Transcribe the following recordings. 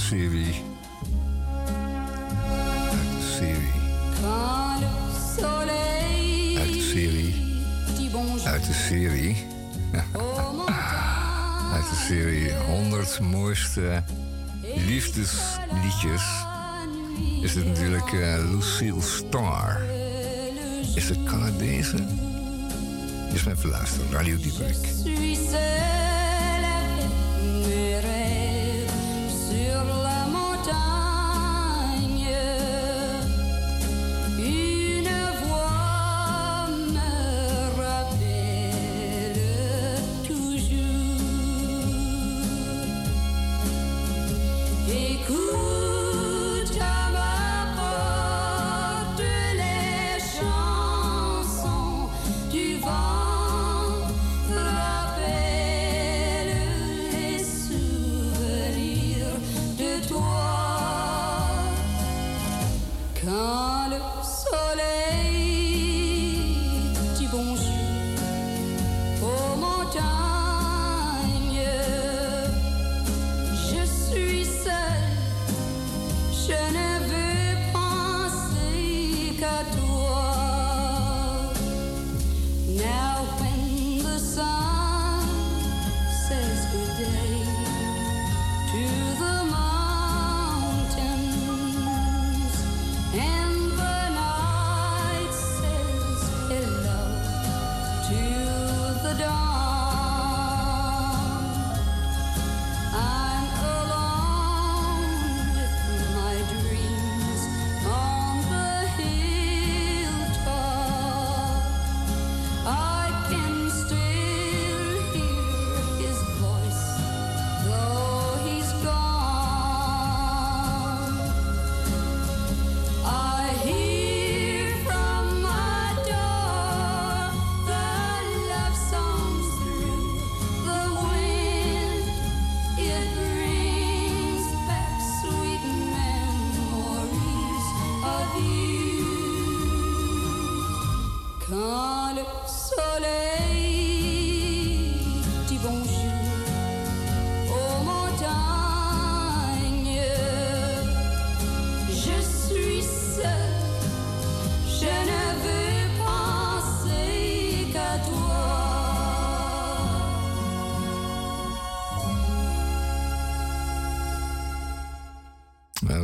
serie. Uit de serie. Uit de serie. Uit de serie. Uit de serie 100 mooiste liefdesliedjes. Is het natuurlijk uh, Lucille Starr. Is het Canadese? Is mijn verluisteren, Radio Dieperik.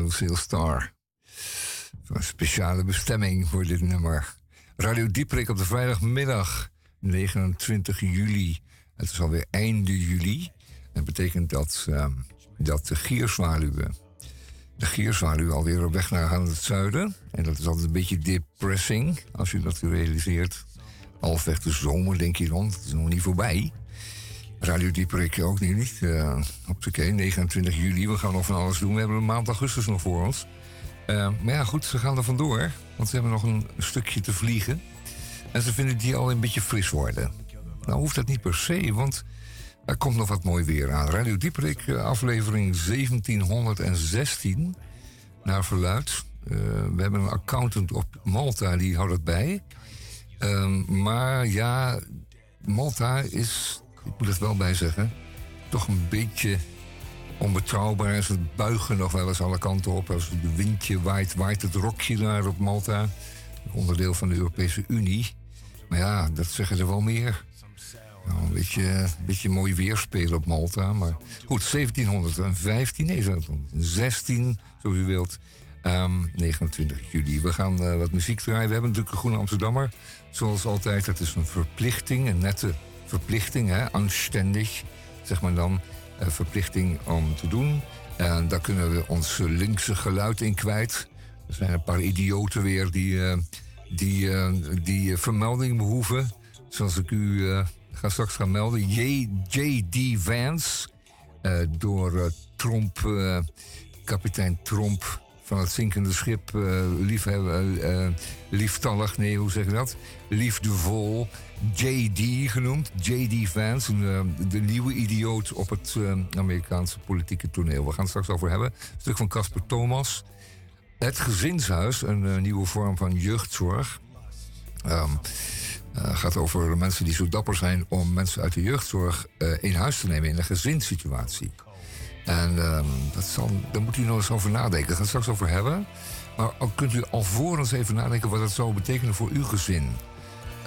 Lucille. Een speciale bestemming voor dit nummer. Radio Dieprik op de vrijdagmiddag, 29 juli. Het is alweer einde juli. Dat betekent dat, um, dat de gierzwaluwen... de alweer op weg naar het zuiden. En dat is altijd een beetje depressing, als je dat realiseert. Halfweg de zomer, denk je dan. Het is nog niet voorbij. Radio Dieperik ook niet. Uh, Oké, 29 juli. We gaan nog van alles doen. We hebben een maand augustus nog voor ons. Uh, maar ja, goed, ze gaan er vandoor. Want ze hebben nog een stukje te vliegen. En ze vinden die al een beetje fris worden. Nou hoeft dat niet per se, want er komt nog wat mooi weer aan. Radio Dieperik, eh, aflevering 1716. Naar verluid. Uh, we hebben een accountant op Malta, die houdt het bij. Ehm, maar ja, Malta is ik moet het wel bij zeggen, toch een beetje onbetrouwbaar. Ze buigen nog wel eens alle kanten op. Als de windje waait, waait het rokje daar op Malta. Onderdeel van de Europese Unie. Maar ja, dat zeggen ze wel meer. Nou, een beetje, een beetje mooi weerspelen op Malta. Maar goed, 1715, nee, 16, zo u wilt. 29 ehm, juli. We gaan uh, wat muziek draaien. We hebben natuurlijk een Groene Amsterdammer. Zoals altijd, het is een verplichting, een nette verplichting, hè, anständig, zeg maar dan, uh, verplichting om te doen. En daar kunnen we ons linkse geluid in kwijt. Er zijn een paar idioten weer die, uh, die, uh, die vermelding behoeven. Zoals ik u ga straks gaan melden. J.D. Vance, door Trump, kapitein Trump van het zinkende schip, uh, lieftallig, nee, hoe zeg je dat? Liefdevol, JD genoemd, JD Vance, de nieuwe idioot op het Amerikaanse politieke toneel. We gaan het straks over hebben. Een stuk van Casper Thomas. Het gezinshuis, een nieuwe vorm van jeugdzorg. Um, gaat over mensen die zo dapper zijn om mensen uit de jeugdzorg in huis te nemen in een gezinssituatie. En ehm, dat daar moet u nog eens over nadenken. Daar gaan we straks over hebben. Maar kunt u alvorens even nadenken wat dat zou betekenen voor uw gezin?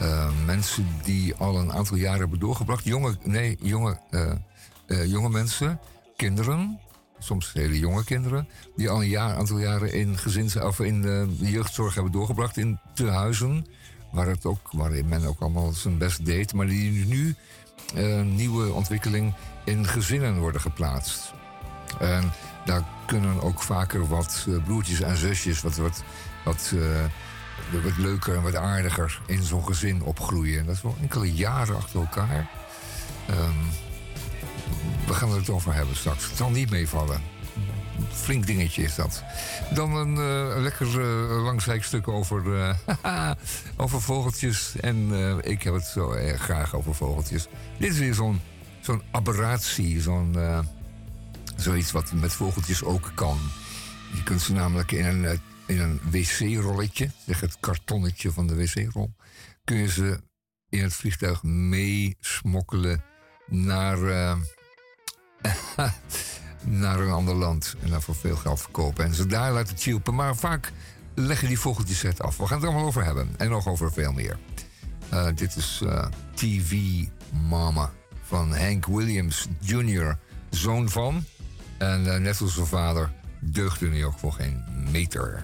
Uh, mensen die al een aantal jaren hebben doorgebracht. Jonge, nee, jonge, uh, uh, jonge mensen, kinderen, soms hele jonge kinderen, die al een jaar, aantal jaren in, gezins, of in de jeugdzorg hebben doorgebracht in tehuizen. Waar, het ook, waar men ook allemaal zijn best deed, maar die nu nieuwe ontwikkeling in gezinnen worden geplaatst. En daar kunnen ook vaker wat eh, broertjes en zusjes wat, wat, wat, uh, wat leuker en wat aardiger in zo'n gezin opgroeien. En dat is wel enkele jaren achter elkaar. Um, we gaan het over hebben straks. Het zal niet meevallen. Flink dingetje is dat. Dan een uh, lekker uh, stuk over, over vogeltjes. En ik heb het zo graag over vogeltjes. Dit is weer zo'n zo'n aberratie. Zo'n Zoiets wat met vogeltjes ook kan. Je kunt ze namelijk in een, eh, in een wc-rolletje, zeg het kartonnetje van de wc-rol, kun je ze in het vliegtuig meesmokkelen naar, uh, naar een ander land. En dan voor veel geld verkopen. En ze daar laten chilpen. Maar vaak leggen die vogeltjes het af. We gaan het allemaal over hebben. En nog over veel meer. Uh, dit is TV Mama van Hank Williams Jr., zoon van en uh, net als zijn vader deugde hij ook voor geen meter.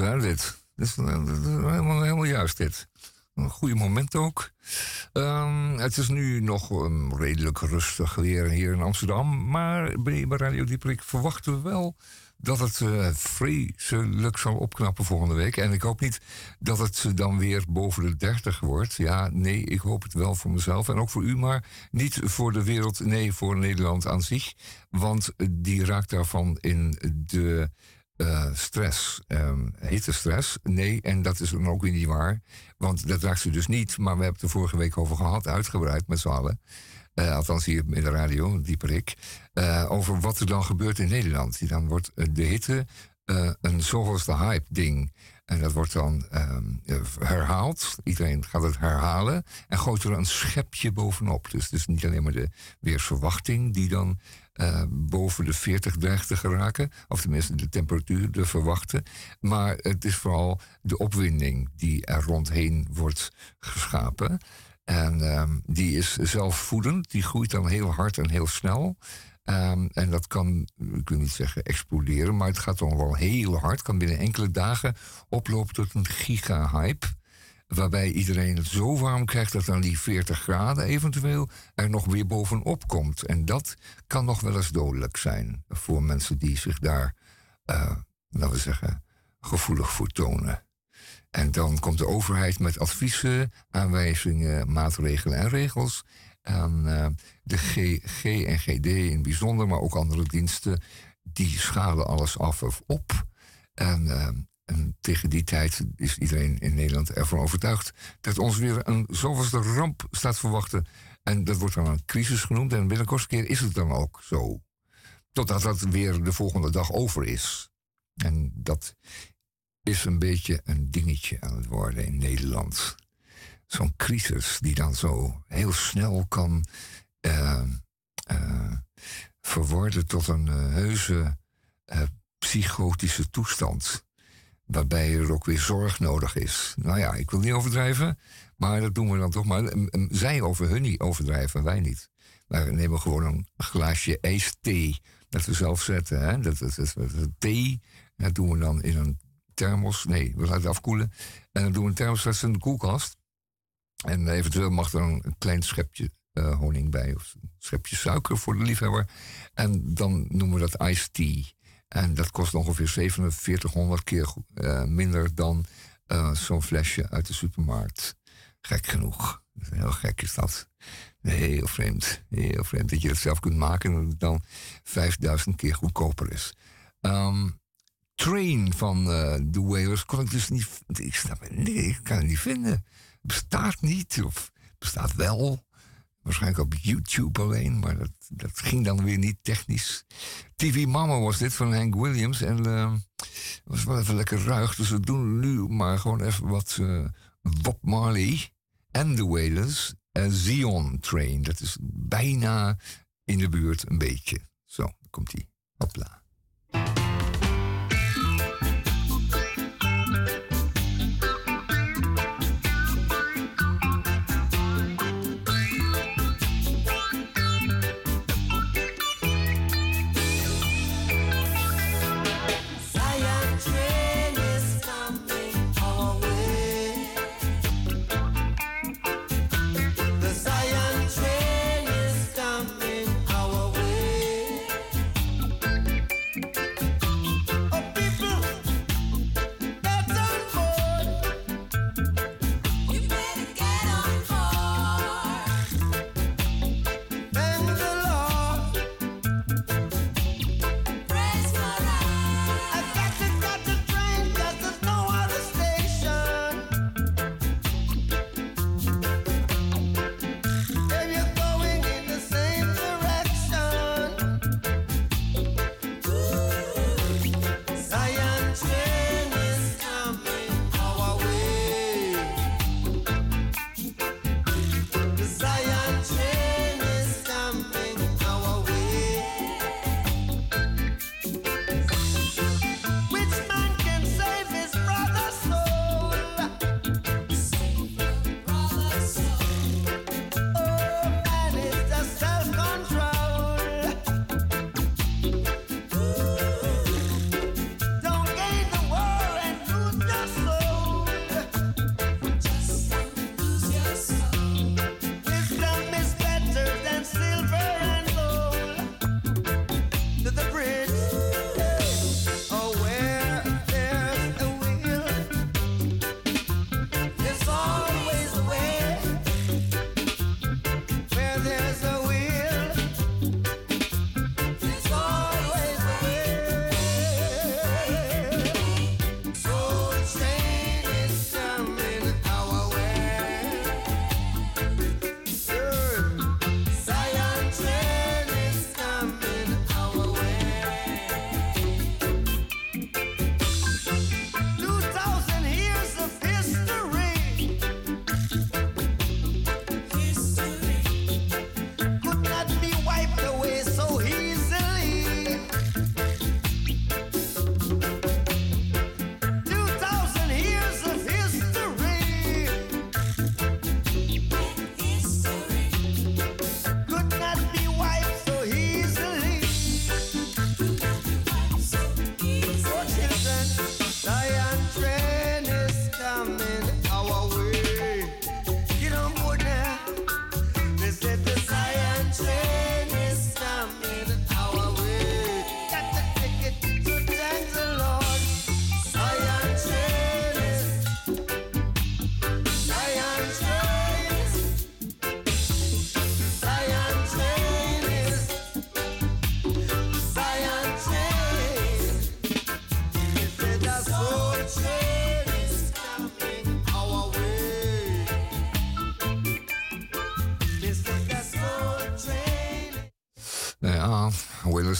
Hè, dit. Dat is, helemaal, helemaal juist, dit. Een goede moment ook. Ehm, het is nu nog redelijk rustig weer hier in Amsterdam. Maar bij Radio Dieperik verwachten we wel dat het uh, vreselijk zal opknappen volgende week. En ik hoop niet dat het dan weer boven de 30 wordt. Ja, nee, ik hoop het wel voor mezelf en ook voor u, maar niet voor de wereld. Nee, voor Nederland aan zich. Want die raakt daarvan in de uh, stress. Um, stress? Nee, en dat is dan ook weer niet waar. Want dat raakt ze dus niet. Maar we hebben het er vorige week over gehad, uitgebreid met z'n allen. Uh, althans hier in de radio, dieperik. Uh, over wat er dan gebeurt in Nederland. Dan wordt de hitte een zoals de hype ding. En dat wordt dan um, herhaald. Iedereen gaat het herhalen. En gooit er een schepje bovenop. Dus het is niet alleen maar de weersverwachting die dan uh, boven de 40 dreigt te geraken. Of tenminste de temperatuur te verwachten. Maar het is vooral de opwinding die er rondheen wordt geschapen. En um, die is zelfvoedend. Die groeit dan heel hard en heel snel. Um, en dat kan, ik wil niet zeggen exploderen, maar het gaat dan wel heel hard. Kan binnen enkele dagen oplopen tot een giga-hype. Waarbij iedereen het zo warm krijgt dat dan die 40 graden eventueel er nog weer bovenop komt. En dat kan nog wel eens dodelijk zijn voor mensen die zich daar, uh, laten we zeggen, gevoelig voor tonen. En dan komt de overheid met adviezen, aanwijzingen, maatregelen en regels. En uh, de G, en GD in bijzonder, maar ook andere diensten, die schalen alles af of op. En uh, en tegen die tijd is iedereen in Nederland ervan overtuigd dat ons weer een zoveelste ramp staat verwachten. En dat wordt dan een crisis genoemd. En binnen kortste keer is het dan ook zo. Totdat dat weer de volgende dag over is. En dat is een beetje een dingetje aan het worden in Nederland. Zo'n crisis die dan zo heel snel kan uh, verworden tot een uh, heuse psychotische toestand waarbij er ook weer zorg nodig is. Nou ja, ik wil niet overdrijven, maar dat doen we dan toch maar. Zij over hun niet overdrijven, wij niet. Maar nemen gewoon een glaasje ijsthee dat we zelf zetten. Hè? Dat, dat, dat, dat, thee, dat doen we dan in een thermos. Nee, we laten het afkoelen. En dan doen we een thermos in de koelkast. En eventueel mag er een, klein schepje uh, honing bij. Of een schepje suiker voor de liefhebber. En dan noemen we dat iced tea. En dat kost ongeveer 4700 keer uh, minder dan uh, zo'n flesje uit de supermarkt. Gek genoeg. Heel gek is dat. Heel vreemd. Heel vreemd dat je het zelf kunt maken en dat het dan 5000 keer goedkoper is. Um, Train van uh, The Wailers kon ik dus niet. Ik nee, ik kan het niet vinden. Bestaat niet, of bestaat wel. Waarschijnlijk op YouTube alleen, maar dat, dat ging dan weer niet technisch. TV Mama was dit van Hank Williams. En uh, was wel even lekker ruig. Dus we doen nu maar gewoon even wat uh, Bob Marley en The Wailers. En Zion Train. Dat is bijna in de buurt een beetje. Zo, komt die. Hopla.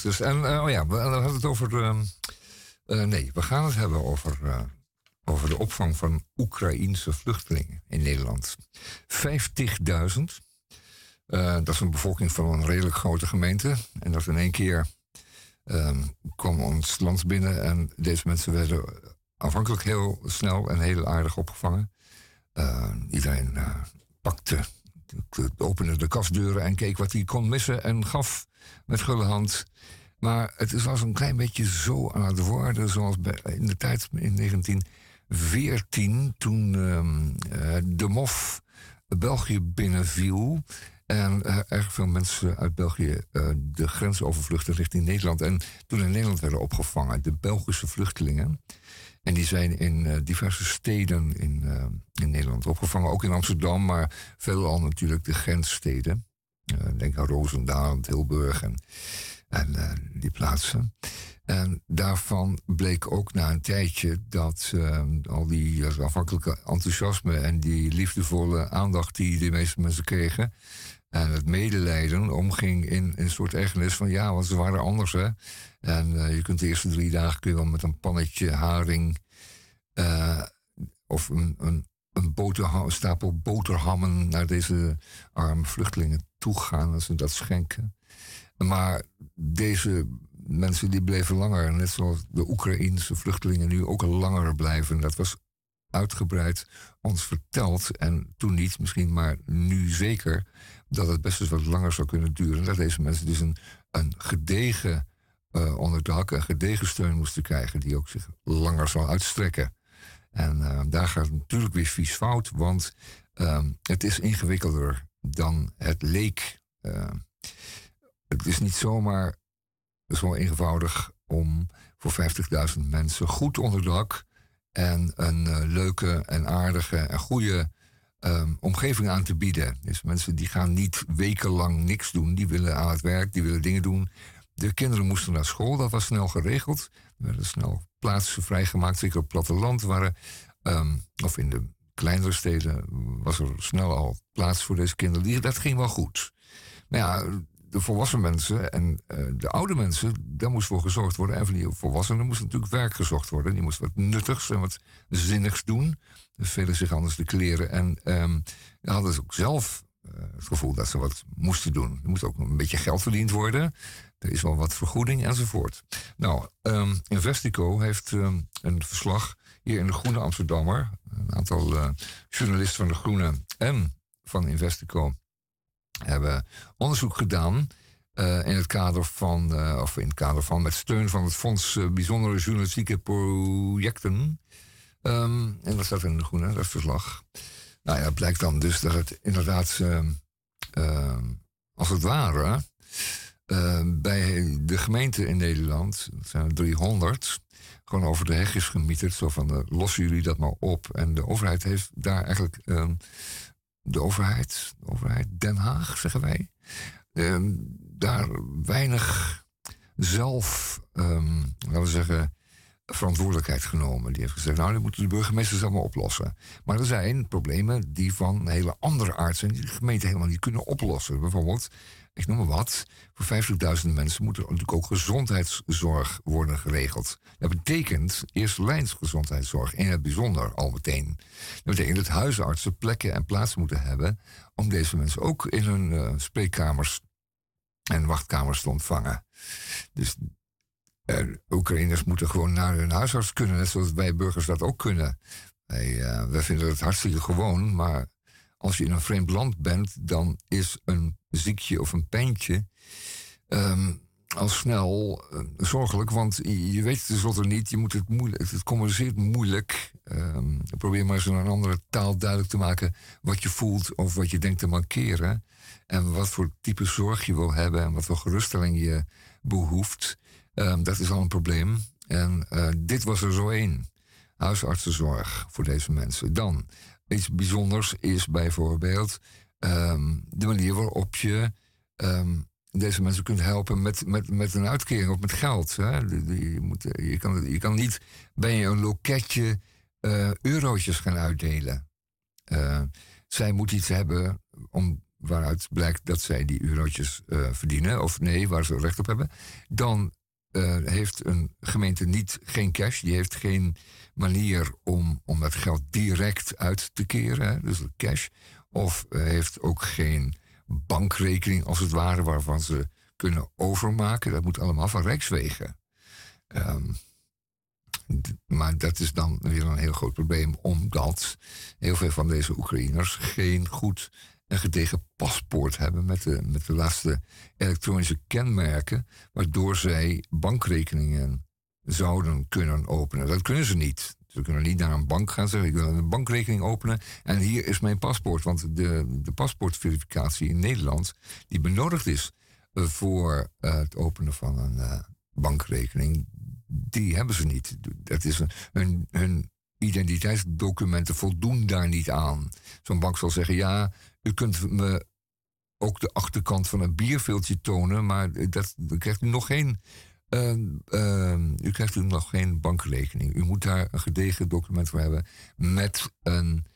Dus. En oh ja, we hadden het over... Ehm, nee, we gaan het hebben over over de opvang van Oekraïense vluchtelingen in Nederland. 50.000. Uh, dat is een bevolking van een redelijk grote gemeente. En dat in één keer uh, kwam ons land binnen en deze mensen werden aanvankelijk heel snel en heel aardig opgevangen. Iedereen eh, pakte, opende de kastdeuren en keek wat hij kon missen en gaf met gulle hand. Maar het was een klein beetje zo aan het worden, zoals in de tijd in 1914, toen uh, de MOF België binnenviel. En uh, erg veel mensen uit België uh, de grens overvluchten richting Nederland. En toen in Nederland werden opgevangen, de Belgische vluchtelingen. En die zijn in diverse steden in, in Nederland opgevangen. Ook in Amsterdam, maar veelal natuurlijk de grenssteden. denk aan Roosendaal, Tilburg en, en die plaatsen. En daarvan bleek ook na een tijdje dat al die afhankelijke enthousiasme en die liefdevolle aandacht die de meeste mensen kregen, en het medelijden omging in, een soort ergernis van ja, want ze waren anders hè. En uh, je kunt de eerste drie dagen kun je wel met een pannetje haring of een, een, een boterham, stapel boterhammen naar deze arme vluchtelingen toe gaan en ze dat schenken. Maar deze mensen die bleven langer, net zoals de Oekraïense vluchtelingen nu ook langer blijven. Dat was uitgebreid ons verteld en toen niet misschien, maar nu zeker dat het best eens wat langer zou kunnen duren. Dat deze mensen dus een, een gedegen uh, onderdak, een gedegen steun moesten krijgen, die ook zich langer zal uitstrekken. En uh, daar gaat het natuurlijk weer vies fout, want uh, het is ingewikkelder dan het leek. Het is niet zomaar zo eenvoudig om voor 50.000 mensen goed onderdak en een leuke en aardige en goede um, omgeving aan te bieden. Dus mensen die gaan niet wekenlang niks doen. Die willen aan het werk, die willen dingen doen. De kinderen moesten naar school, dat was snel geregeld. Er werden snel plaatsen vrijgemaakt, zeker op het platteland. Waren, um, of in de kleinere steden was er snel al plaats voor deze kinderen. dat ging wel goed. Maar ja, de volwassen mensen en uh, de oude mensen, daar moest voor gezorgd worden. En van die volwassenen moest natuurlijk werk gezocht worden. Die moesten wat nuttigs en wat zinnigs doen. Dus velen zich anders de kleren. En um, hadden ze ook zelf uh, het gevoel dat ze wat moesten doen. Er moest ook een beetje geld verdiend worden. Er is wel wat vergoeding enzovoort. Nou, um, Investico heeft um, een verslag hier in de Groene Amsterdammer. Een aantal uh, journalisten van de Groene en van Investico hebben onderzoek gedaan. Uh, in het kader van, uh, of in het kader van, met steun van het Fonds uh, Bijzondere Journalistieke Projecten. Um, en dat staat in de groene, dat verslag. Nou ja, blijkt dan dus dat het inderdaad, uh, als het ware, bij de gemeente in Nederland, dat zijn er 300, gewoon over de heg is gemieterd. Zo van, lossen jullie dat maar op. En de overheid heeft daar eigenlijk de overheid, de overheid Den Haag, zeggen wij, ehm, daar weinig zelf, um, laten we zeggen, verantwoordelijkheid genomen. Die heeft gezegd, nou, die moeten de burgemeesters allemaal oplossen. Maar er zijn problemen die van een hele andere aard zijn, die de gemeente helemaal niet kunnen oplossen. Bijvoorbeeld, ik noem maar wat, voor 50.000 mensen moet er natuurlijk ook gezondheidszorg worden geregeld. Dat betekent eerste lijns gezondheidszorg, in het bijzonder al meteen. Dat betekent dat huisartsen plekken en plaatsen moeten hebben om deze mensen ook in hun uh, spreekkamers en wachtkamers te ontvangen. Dus uh, Oekraïners moeten gewoon naar hun huisarts kunnen, net zoals wij burgers dat ook kunnen. Wij, uh, wij vinden het hartstikke gewoon, maar als je in een vreemd land bent, dan is een ziekje of een pijntje um, al snel uh, zorgelijk. Want je, weet het tenslotte niet, je moet het moeilijk, het communiceert moeilijk. Um, probeer maar eens in een andere taal duidelijk te maken wat je voelt of wat je denkt te mankeren. En wat voor type zorg je wil hebben en wat voor geruststelling je behoeft. Um, dat is al een probleem. En uh, dit was er zo één. Huisartsenzorg voor deze mensen. Dan iets bijzonders is bijvoorbeeld um, de manier waarop je um, deze mensen kunt helpen met, met, met een uitkering of met geld. Hè? Je, moet, je, kan, je kan niet bij een loketje uh, eurotjes gaan uitdelen. Uh, zij moet iets hebben om waaruit blijkt dat zij die eurotjes uh, verdienen, of nee, waar ze recht op hebben, dan heeft een gemeente niet, geen cash, die heeft geen manier om, om dat geld direct uit te keren, dus cash, of heeft ook geen bankrekening als het ware waarvan ze kunnen overmaken. Dat moet allemaal van Rijkswegen. Um, maar dat is dan weer een heel groot probleem, omdat heel veel van deze Oekraïners geen goed en gedegen paspoort hebben met de, met de laatste elektronische kenmerken, waardoor zij bankrekeningen zouden kunnen openen. Dat kunnen ze niet. Ze kunnen niet naar een bank gaan zeggen: Ik wil een bankrekening openen en hier is mijn paspoort. Want de, de paspoortverificatie in Nederland, die benodigd is voor uh, het openen van een uh, bankrekening, die hebben ze niet. Dat is een, hun, identiteitsdocumenten voldoen daar niet aan. Zo'n bank zal zeggen: ja, u kunt me ook de achterkant van een bierveeltje tonen, maar dat, krijgt u nog geen. Uh, uh, u krijgt u nog geen bankrekening. U moet daar een gedegen document voor hebben met een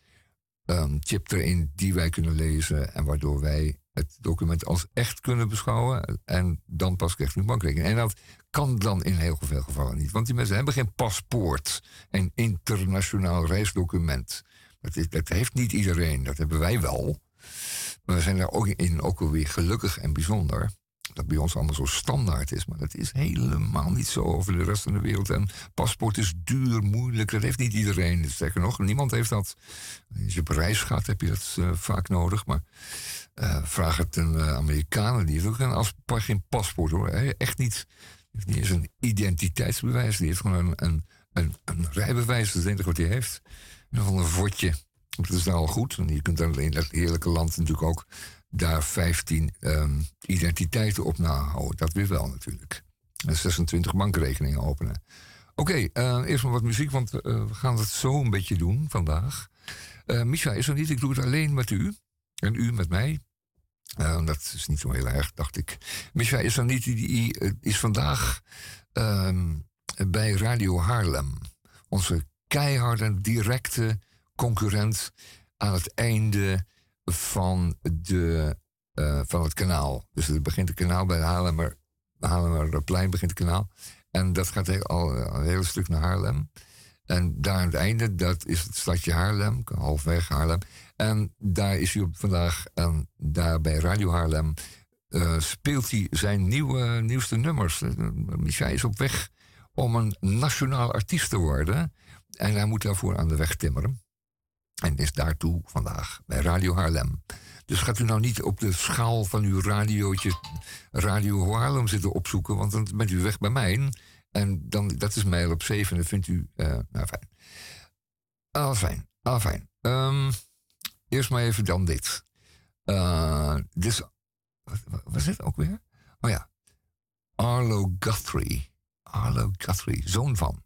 chip erin die wij kunnen lezen en waardoor wij het document als echt kunnen beschouwen. En dan pas krijgt u een bankrekening. En dat kan dan in heel veel gevallen niet. Want die mensen hebben geen paspoort. Een internationaal reisdocument. Dat, dat heeft niet iedereen. Dat hebben wij wel. Maar we zijn daar ook in ook alweer gelukkig en bijzonder. Dat bij ons allemaal zo standaard is. Maar dat is helemaal niet zo over de rest van de wereld. En paspoort is duur, moeilijk. Dat heeft niet iedereen. Sterker nog, niemand heeft dat. Als je op reis gaat, heb je dat uh, vaak nodig. Maar uh, vraag het een uh, Amerikanen. Die heeft ook geen, als, geen paspoort hoor. Echt niet niet eens een identiteitsbewijs. Die heeft gewoon een, een, een, een rijbewijs. Dat is het enige wat hij heeft. Nog een vodje. Dat is nou al goed. En je kunt dan in dat heerlijke land natuurlijk ook daar 15 um, ehm, identiteiten op nahouden. Dat weer wel natuurlijk. En 26 bankrekeningen openen. Oké, uh, eerst maar wat muziek, want uh, we gaan het zo een beetje doen vandaag. Uh, Misha is er niet, ik doe het alleen met u. En u met mij. Dat is niet zo heel erg, dacht ik. Misha is er niet, die eh, is vandaag uh, bij Radio Haarlem. Onze keiharde, directe concurrent aan het einde van, de, uh, van het kanaal. Dus er begint het kanaal bij Haarlemmer, Haarlemmerplein begint het kanaal. En dat gaat al een heel stuk naar Haarlem. En daar aan het einde, dat is het stadje Haarlem, halfweg Haarlem. En daar is hij op vandaag, en daar bij Radio Haarlem, uh, speelt hij zijn nieuwe, nieuwste nummers. Uh, Micha is op weg om een nationaal artiest te worden. En hij moet daarvoor aan de weg timmeren. En is daartoe vandaag bij Radio Haarlem. Dus gaat u nou niet op de schaal van uw radiootje Radio Haarlem zitten opzoeken, want dan bent u weg bij mij. En dan, dat is mijl op 7 en dat vindt u, uh, nou fijn. Al fijn, al fijn. Um, eerst maar even dan dit. Uh, wat, is dit ook weer? Oh ja. Arlo Guthrie. Arlo Guthrie, zoon van.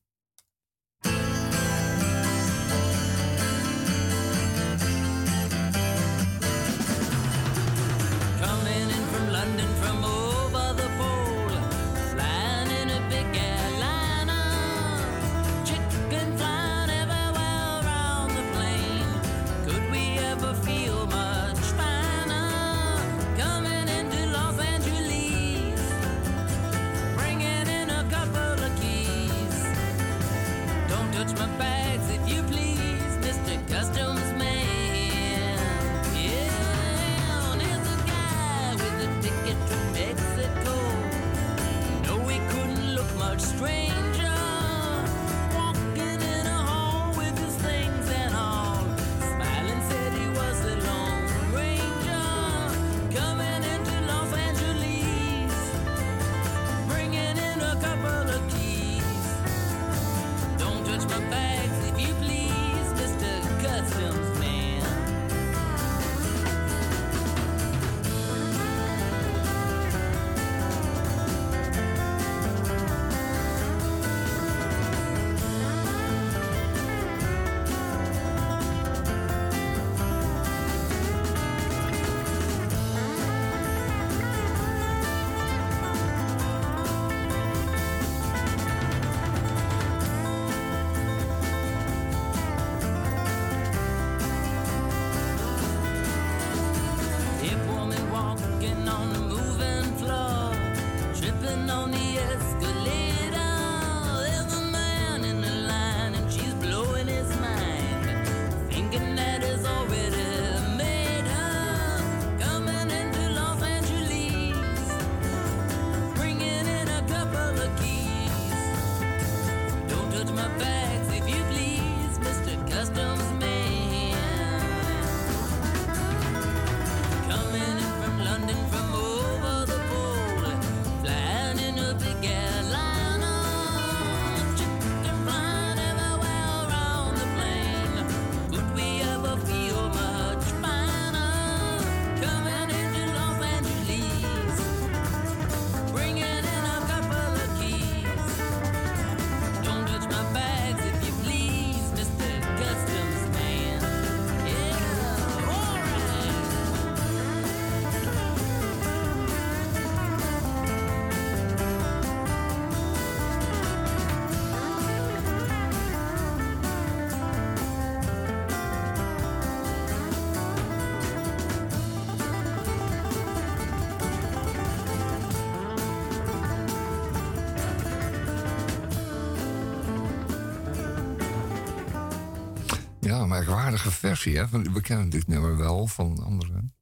We kennen dit nummer wel van anderen.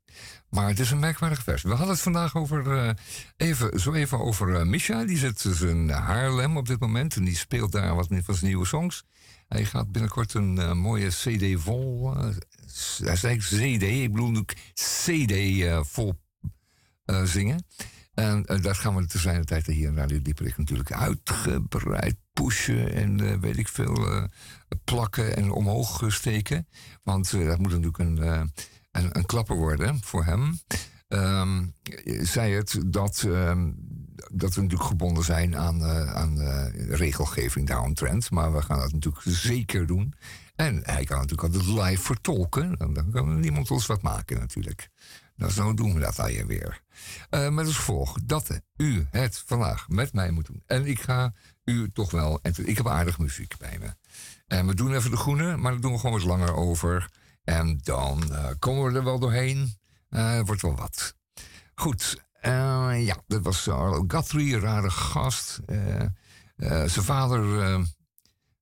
Maar het is een merkwaardige versie. We hadden het vandaag over, uh, even, zo even over uh, Misha. Die zit dus in Haarlem op dit moment. En die speelt daar wat van zijn nieuwe songs. Hij gaat binnenkort een uh, mooie CD vol. hij zei CD, ik bedoel ook CD vol zingen. En dat gaan we te zijn tijd hier in Radio Dieperik natuurlijk uitgebreid pushen en weet ik veel plakken en omhoog steken. Want dat moet natuurlijk een een, een klapper worden voor hem. Um, zei het dat, um, dat we natuurlijk gebonden zijn aan, aan regelgeving daaromtrent. Maar we gaan dat natuurlijk zeker doen. En hij kan natuurlijk altijd live vertolken. Dan kan niemand ons wat maken natuurlijk. Nou, zo doen we dat al je weer. Uh, met als gevolg dat u het vandaag met mij moet doen. En ik ga u toch wel... Ik heb aardig muziek bij me. En we doen even de groene, maar daar doen we gewoon wat langer over... En dan uh, komen we er wel doorheen. Uh, wordt wel wat. Goed. Uh, ja, dat was Arlo Guthrie, rare gast. zijn vader,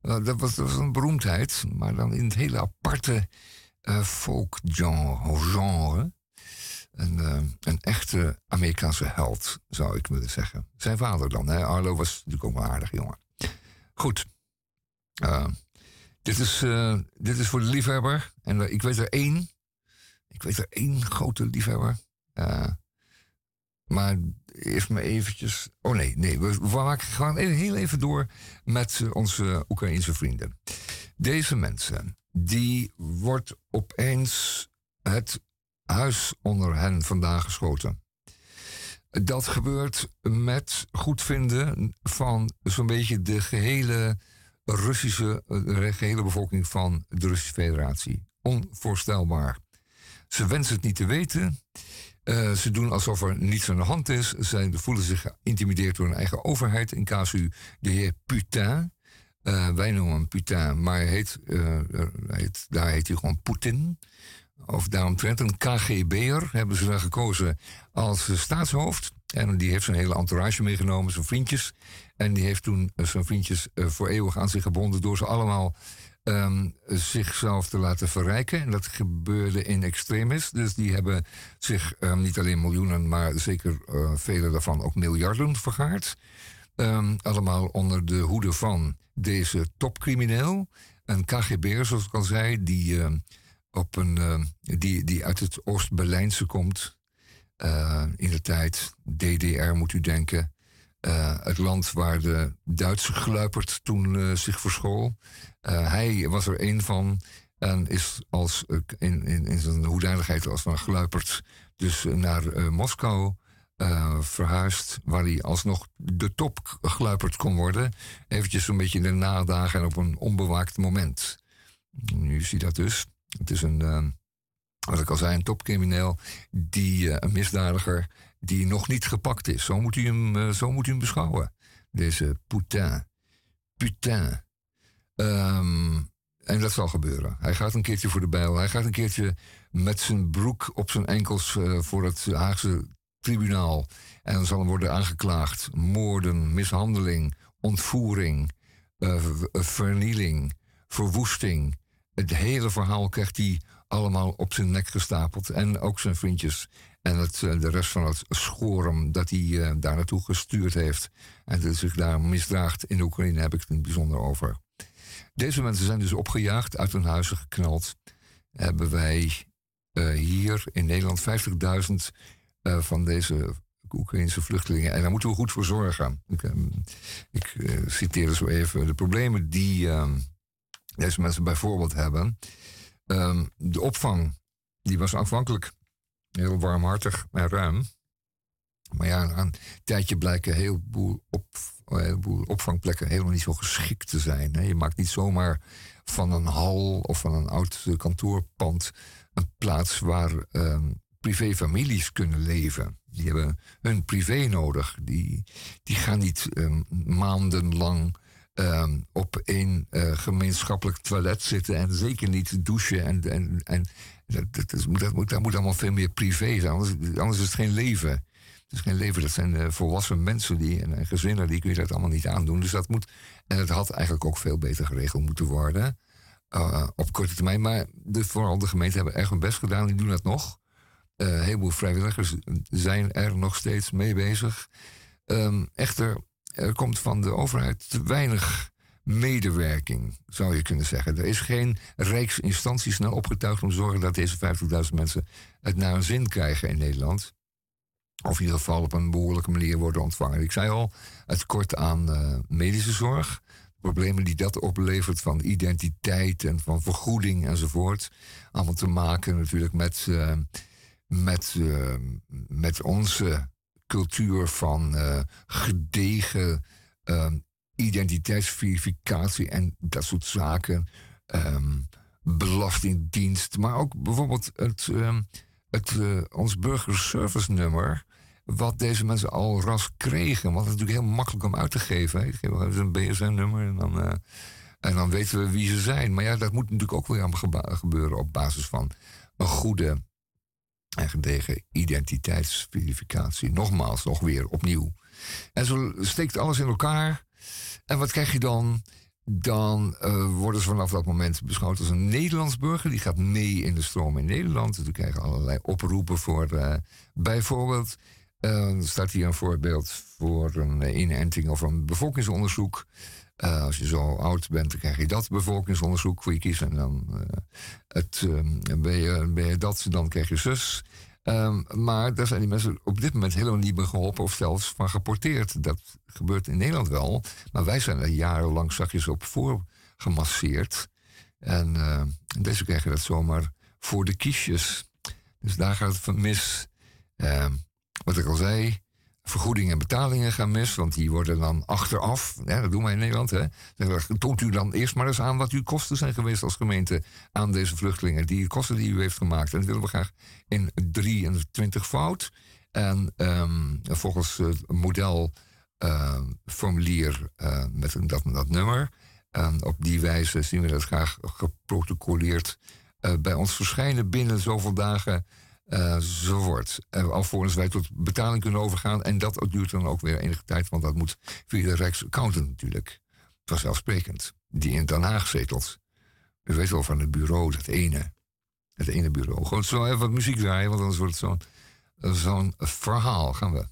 dat was, dat, was, een beroemdheid. Maar dan in het hele aparte folk genre. Een, een, echte Amerikaanse held, zou ik willen zeggen. Zijn vader dan. Hè? Arlo was natuurlijk ook een aardig jongen. Goed. Dit is, uh, dit is voor de liefhebber. En ik weet er één. Ik weet er één grote liefhebber. Maar eerst maar eventjes... Oh nee, nee. We, we gewoon heel even door met onze Oekraïnse vrienden. Deze mensen, die wordt opeens het huis onder hen vandaan geschoten. Dat gebeurt met goedvinden van zo'n beetje de gehele Russische, eh, de gehele bevolking van de Russische Federatie. Onvoorstelbaar. Ze wensen het niet te weten. Uh, ze doen alsof er niets aan de hand is. Ze voelen zich geïntimideerd door hun eigen overheid. In casu de heer Putin. Uh, wij noemen hem Putin, maar hij heet, heet, daar heet hij gewoon Poetin. Of daaromtrent een KGB'er hebben ze dan gekozen als staatshoofd. En die heeft zijn hele entourage meegenomen, zijn vriendjes. En die heeft toen eh, zijn vriendjes eh, voor eeuwig aan zich gebonden door ze allemaal um, zichzelf te laten verrijken. En dat gebeurde in extremis. Dus die hebben zich um, niet alleen miljoenen, maar zeker uh, vele daarvan ook miljarden vergaard. Um, allemaal onder de hoede van deze topcrimineel. Een KGB'er, zoals ik al zei, die, op een, uh, die, die uit het Oost-Berlijnse komt. in de tijd DDR moet u denken. Uh, het land waar de Duitse gluiperd toen uh, zich verschool. Uh, hij was er een van en is als, in, in, in zijn hoedanigheid als van gluiperd dus naar Moskou verhuisd, waar hij alsnog de top gluiperd kon worden. Eventjes een beetje in de nadagen en op een onbewaakt moment. Nu zie je dat dus. Het is een, wat ik al zei, een topcrimineel, die, een misdadiger die nog niet gepakt is. Zo moet u hem, uh, zo moet u hem beschouwen. Deze Putin. Putin. Um, en dat zal gebeuren. Hij gaat een keertje voor de bijl. Hij gaat een keertje met zijn broek op zijn enkels uh, voor het Haagse tribunaal. En dan zal hem worden aangeklaagd. Moorden, mishandeling, ontvoering, vernieling, verwoesting. Het hele verhaal krijgt hij allemaal op zijn nek gestapeld. En ook zijn vriendjes en het, eh, de rest van het schorum dat hij uh, daar naartoe gestuurd heeft. En dat zich daar misdraagt in Oekraïne heb ik het in bijzonder over. Deze mensen zijn dus opgejaagd, uit hun huizen geknald. Hebben wij uh, hier in Nederland 50.000 uh, van deze Oekraïnse vluchtelingen. En daar moeten we goed voor zorgen. Ik, um, ik citeer zo even de problemen die ehm, deze mensen bijvoorbeeld hebben. Um, de opvang, die was afhankelijk heel warmhartig en ruim. Maar ja, een tijdje blijken een heleboel, op, opvangplekken helemaal niet zo geschikt te zijn. Je maakt niet zomaar van een hal of van een oud kantoorpand een plaats waar um, privéfamilies kunnen leven. Die hebben hun privé nodig. Die, die gaan niet um, maandenlang um, op één uh, gemeenschappelijk toilet zitten en zeker niet douchen en, en, en dat, dat, dat, moet, dat moet allemaal veel meer privé zijn, anders, anders is het geen leven. Het is geen leven, dat zijn uh, volwassen mensen die, en, en, gezinnen, die kun je dat allemaal niet aandoen. Dus dat moet, en het had eigenlijk ook veel beter geregeld moeten worden. op korte termijn. Maar de, vooral de gemeenten hebben erg hun best gedaan. Die doen dat nog. een heleboel vrijwilligers zijn er nog steeds mee bezig. Um, echter, er komt van de overheid te weinig medewerking, zou je kunnen zeggen. Er is geen rijksinstantie snel opgetuigd om te zorgen dat deze 50.000 mensen het naar een zin krijgen in Nederland. Of in ieder geval op een behoorlijke manier worden ontvangen. Ik zei al, het kort aan uh, medische zorg. Problemen die dat oplevert van identiteit en van vergoeding enzovoort. Allemaal te maken natuurlijk met, uh, met, uh, met onze cultuur van gedegen identiteitsverificatie en dat soort zaken. Um, belastingdienst, maar ook bijvoorbeeld het, um, het, uh, ons burgerservice nummer. Wat deze mensen al ras kregen. Want het is natuurlijk heel makkelijk om uit te geven. Ik geef een BSN-nummer en dan, uh, en dan weten we wie ze zijn. Maar ja, dat moet natuurlijk ook weer gebeuren op basis van een goede en identiteitsverificatie. Nogmaals, nog weer opnieuw. En zo steekt alles in elkaar. En wat krijg je dan? Dan uh, worden ze vanaf dat moment beschouwd als een Nederlands burger. Die gaat mee in de stroom in Nederland. Dus we krijgen allerlei oproepen voor uh, bijvoorbeeld. Uh, staat hier een voorbeeld voor een inenting of een bevolkingsonderzoek. Als je zo oud bent, dan krijg je dat bevolkingsonderzoek voor je kiezen. En dan het, ben, je, ben je dat, dan krijg je zus. Um, maar daar zijn die mensen op dit moment helemaal niet meer geholpen of zelfs van geporteerd. Dat gebeurt in Nederland wel. Maar wij zijn er jarenlang zachtjes op voorgemasseerd. En uh, deze krijgen dat zomaar voor de kiesjes. Dus daar gaat het van mis. Uh, wat ik al zei, vergoedingen en betalingen gaan mis, want die worden dan achteraf, dat doen wij in Nederland, hè, toont u dan eerst maar eens aan wat uw kosten zijn geweest als gemeente aan deze vluchtelingen, die kosten die u heeft gemaakt. En dat willen we graag in 23 fout. En um, volgens het modelformulier uh, met dat, dat nummer. En op die wijze zien we dat graag geprotocoleerd uh, bij ons verschijnen binnen zoveel dagen uh, zo wordt. Uh, alvorens wij tot betaling kunnen overgaan. En dat duurt dan ook weer enige tijd, want dat moet via de Rijksaccountant natuurlijk. Vanzelfsprekend. Die in Den Haag zetelt. U weet wel van het bureau, dat ene. Het ene bureau. Gewoon zo even wat muziek draaien, want anders wordt het zo'n zo'n verhaal. Gaan we.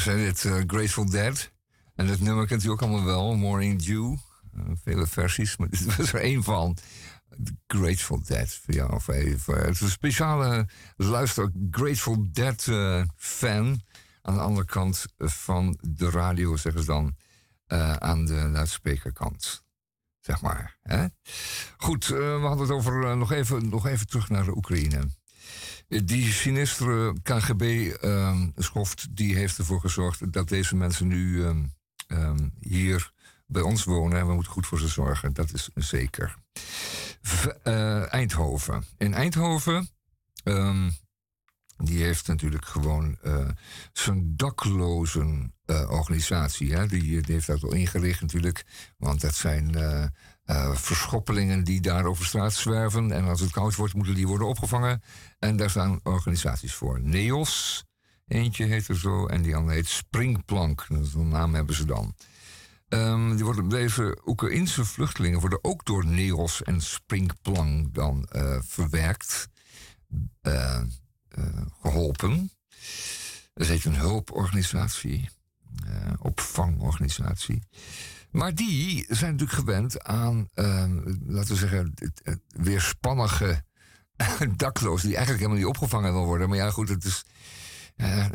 Curieus, hè? Dit uh, Grateful Dead. En het nummer kent u ook allemaal wel, Morning Dew. Uh, vele versies, maar dit was er één van. Grateful Dead, jou of even. Het is een speciale luister, Grateful Dead uh, fan. Aan de andere kant van de radio, zeggen ze dan. aan de luidsprekerkant. Zeg maar. Hè? Goed, we hadden het over nog, even, nog even terug naar de Oekraïne. Die sinistere KGB-schoft ehm, die heeft ervoor gezorgd dat deze mensen nu ehm, ehm, hier bij ons wonen. En we moeten goed voor ze zorgen, dat is zeker. Eh, Eindhoven. In Eindhoven, die heeft natuurlijk gewoon uh, zijn daklozen uh, organisatie. Die, die, heeft dat al ingericht natuurlijk. Want dat zijn uh, verschoppelingen die daar over straat zwerven. En als het koud wordt, moeten die worden opgevangen. En daar staan organisaties voor. NEOS, eentje heet er zo. En die andere heet Springplank. Zo'n naam hebben ze dan. Um, die worden, deze Oekraïnse vluchtelingen worden ook door NEOS en Springplank dan uh, verwerkt, uh, geholpen. Dat heet een hulporganisatie, opvangorganisatie. Maar die zijn natuurlijk gewend aan, ehm, laten we zeggen, weerspannige daklozen die eigenlijk helemaal niet opgevangen wil worden. Maar ja, goed, het is,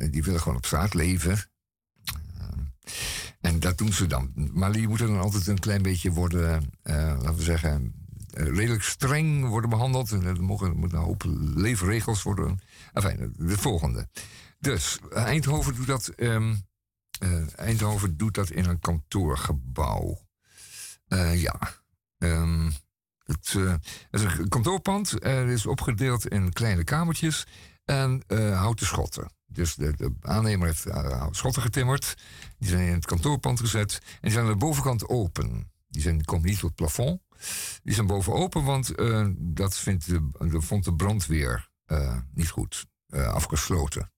die willen gewoon op straat leven. Ehm, en dat doen ze dan. Maar die moeten dan altijd een klein beetje worden, uh, laten we zeggen, uh, redelijk streng worden behandeld. En er mogen, moeten een hoop leefregels worden. Enfin, de volgende. Dus Eindhoven doet dat um, uh, Eindhoven doet dat in een kantoorgebouw. Uh, ja. Um, het, uh, is een kantoorpand. Het is opgedeeld in kleine kamertjes en houten schotten. Dus de, aannemer heeft schotten getimmerd. Die zijn in het kantoorpand gezet. En die zijn aan de bovenkant open. Die, zijn, komen niet tot het plafond. Die zijn boven open, want dat vindt de, de, vond de brandweer niet goed. afgesloten.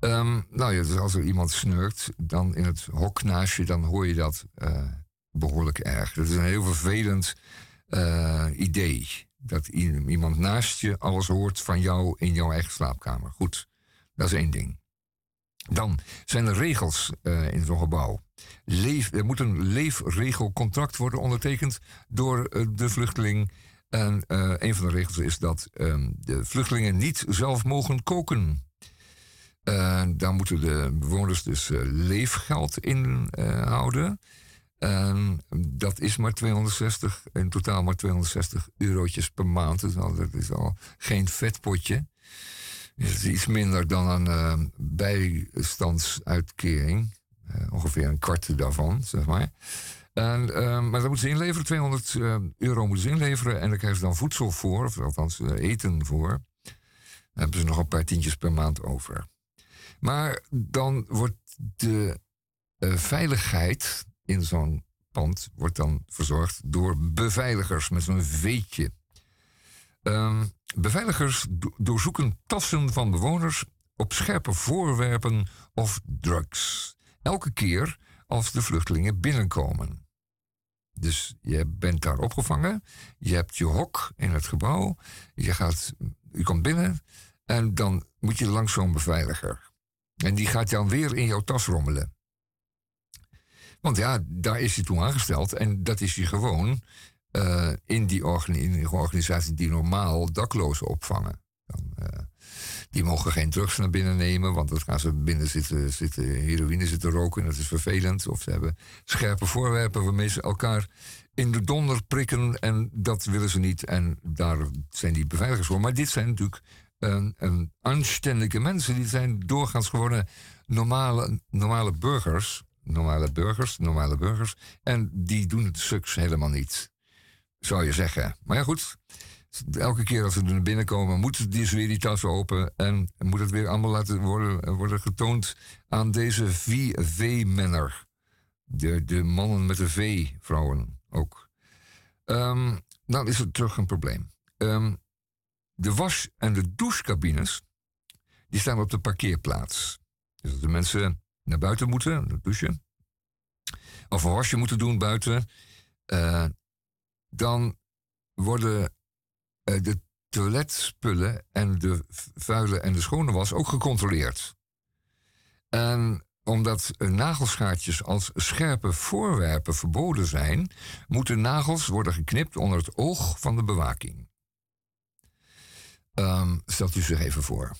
Um, nou ja, dus als er iemand snurkt, dan in het hok naast je, dan hoor je dat uh, behoorlijk erg. Dat is een heel vervelend uh, idee. Dat iemand naast je alles hoort van jou in jouw eigen slaapkamer. Goed, dat is één ding. Dan zijn er regels uh, in zo'n gebouw. Leef, er moet een leefregelcontract worden ondertekend door de vluchteling. En een van de regels is dat um, de vluchtelingen niet zelf mogen koken. Uh, daar moeten de bewoners dus uh, leefgeld in uh, houden. dat is maar 260, in totaal maar 260 eurotjes per maand. Dus dat is al geen vetpotje. Dat is iets minder dan een bijstandsuitkering. ongeveer een kwart daarvan, zeg maar. En, maar daar moeten ze inleveren, 200 euro moeten ze inleveren. En daar krijgen ze dan voedsel voor, of althans eten voor. Dan hebben ze nog een paar tientjes per maand over. Maar dan wordt de uh, veiligheid in zo'n pand wordt dan verzorgd door beveiligers met zo'n veetje. Um, beveiligers do doorzoeken tassen van bewoners op scherpe voorwerpen of drugs. Elke keer als de vluchtelingen binnenkomen. Dus je bent daar opgevangen, je hebt je hok in het gebouw, je, gaat, je komt binnen en dan moet je langs zo'n beveiliger. En die gaat dan weer in jouw tas rommelen. Want ja, daar is hij toen aangesteld. En dat is hij gewoon uh, in, die organisatie die normaal daklozen opvangen. Dan, uh, die mogen geen drugs naar binnen nemen, want dan gaan ze binnen zitten, zitten heroïne zitten roken en dat is vervelend. Of ze hebben scherpe voorwerpen waarmee ze elkaar in de donder prikken en dat willen ze niet. En daar zijn die beveiligers voor. Maar dit zijn natuurlijk een aanständige mensen. Die zijn doorgaans geworden normale, normale burgers. Normale burgers, normale burgers. En die doen het suks helemaal niet. Zou je zeggen. Maar ja, goed. Elke keer als ze er binnenkomen, moeten die weer die tas open. En moet het weer allemaal laten worden, worden getoond aan deze V-menner. De, de mannen met de V-vrouwen ook. Um, dan is er terug een probleem. Um, de was- en de douchecabines, die staan op de parkeerplaats. Dus als de mensen naar buiten moeten, douchen, of een wasje moeten doen buiten, uh, dan worden uh, de toiletspullen en de vuile en de schone was ook gecontroleerd. En omdat nagelschaartjes als scherpe voorwerpen verboden zijn, moeten nagels worden geknipt onder het oog van de bewaking. Um, stelt u zich even voor.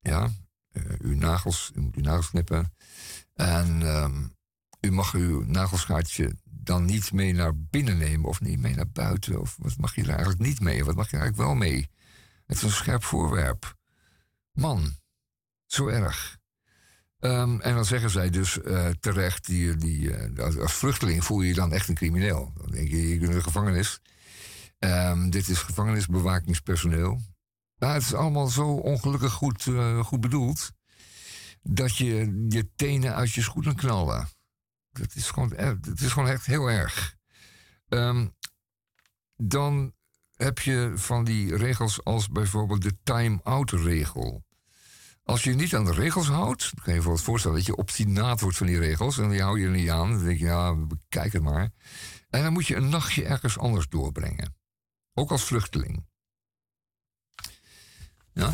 Ja, uh, uw nagels, u moet uw nagels knippen. En um, u mag uw nagelschaartje dan niet mee naar binnen nemen of niet mee naar buiten. Of wat mag je er eigenlijk niet mee? Wat mag je eigenlijk wel mee? Het is een scherp voorwerp. Man, zo erg. Um, en dan zeggen zij dus uh, terecht, die, die, uh, als vluchteling voel je je dan echt een crimineel. Dan denk je, je bent in de gevangenis. Dit is gevangenisbewakingspersoneel. Nou, het is allemaal zo ongelukkig goed, uh, goed bedoeld. Dat je je tenen uit je schoenen knallen. Dat is gewoon, dat is gewoon echt heel erg. Um, dan heb je van die regels als bijvoorbeeld de time-out regel. Als je niet aan de regels houdt, dan kan je je voorstellen dat je obstinaat wordt van die regels. En die hou je er niet aan. Dan denk je, ja, kijk het maar. En dan moet je een nachtje ergens anders doorbrengen. Ook als vluchteling. Ja,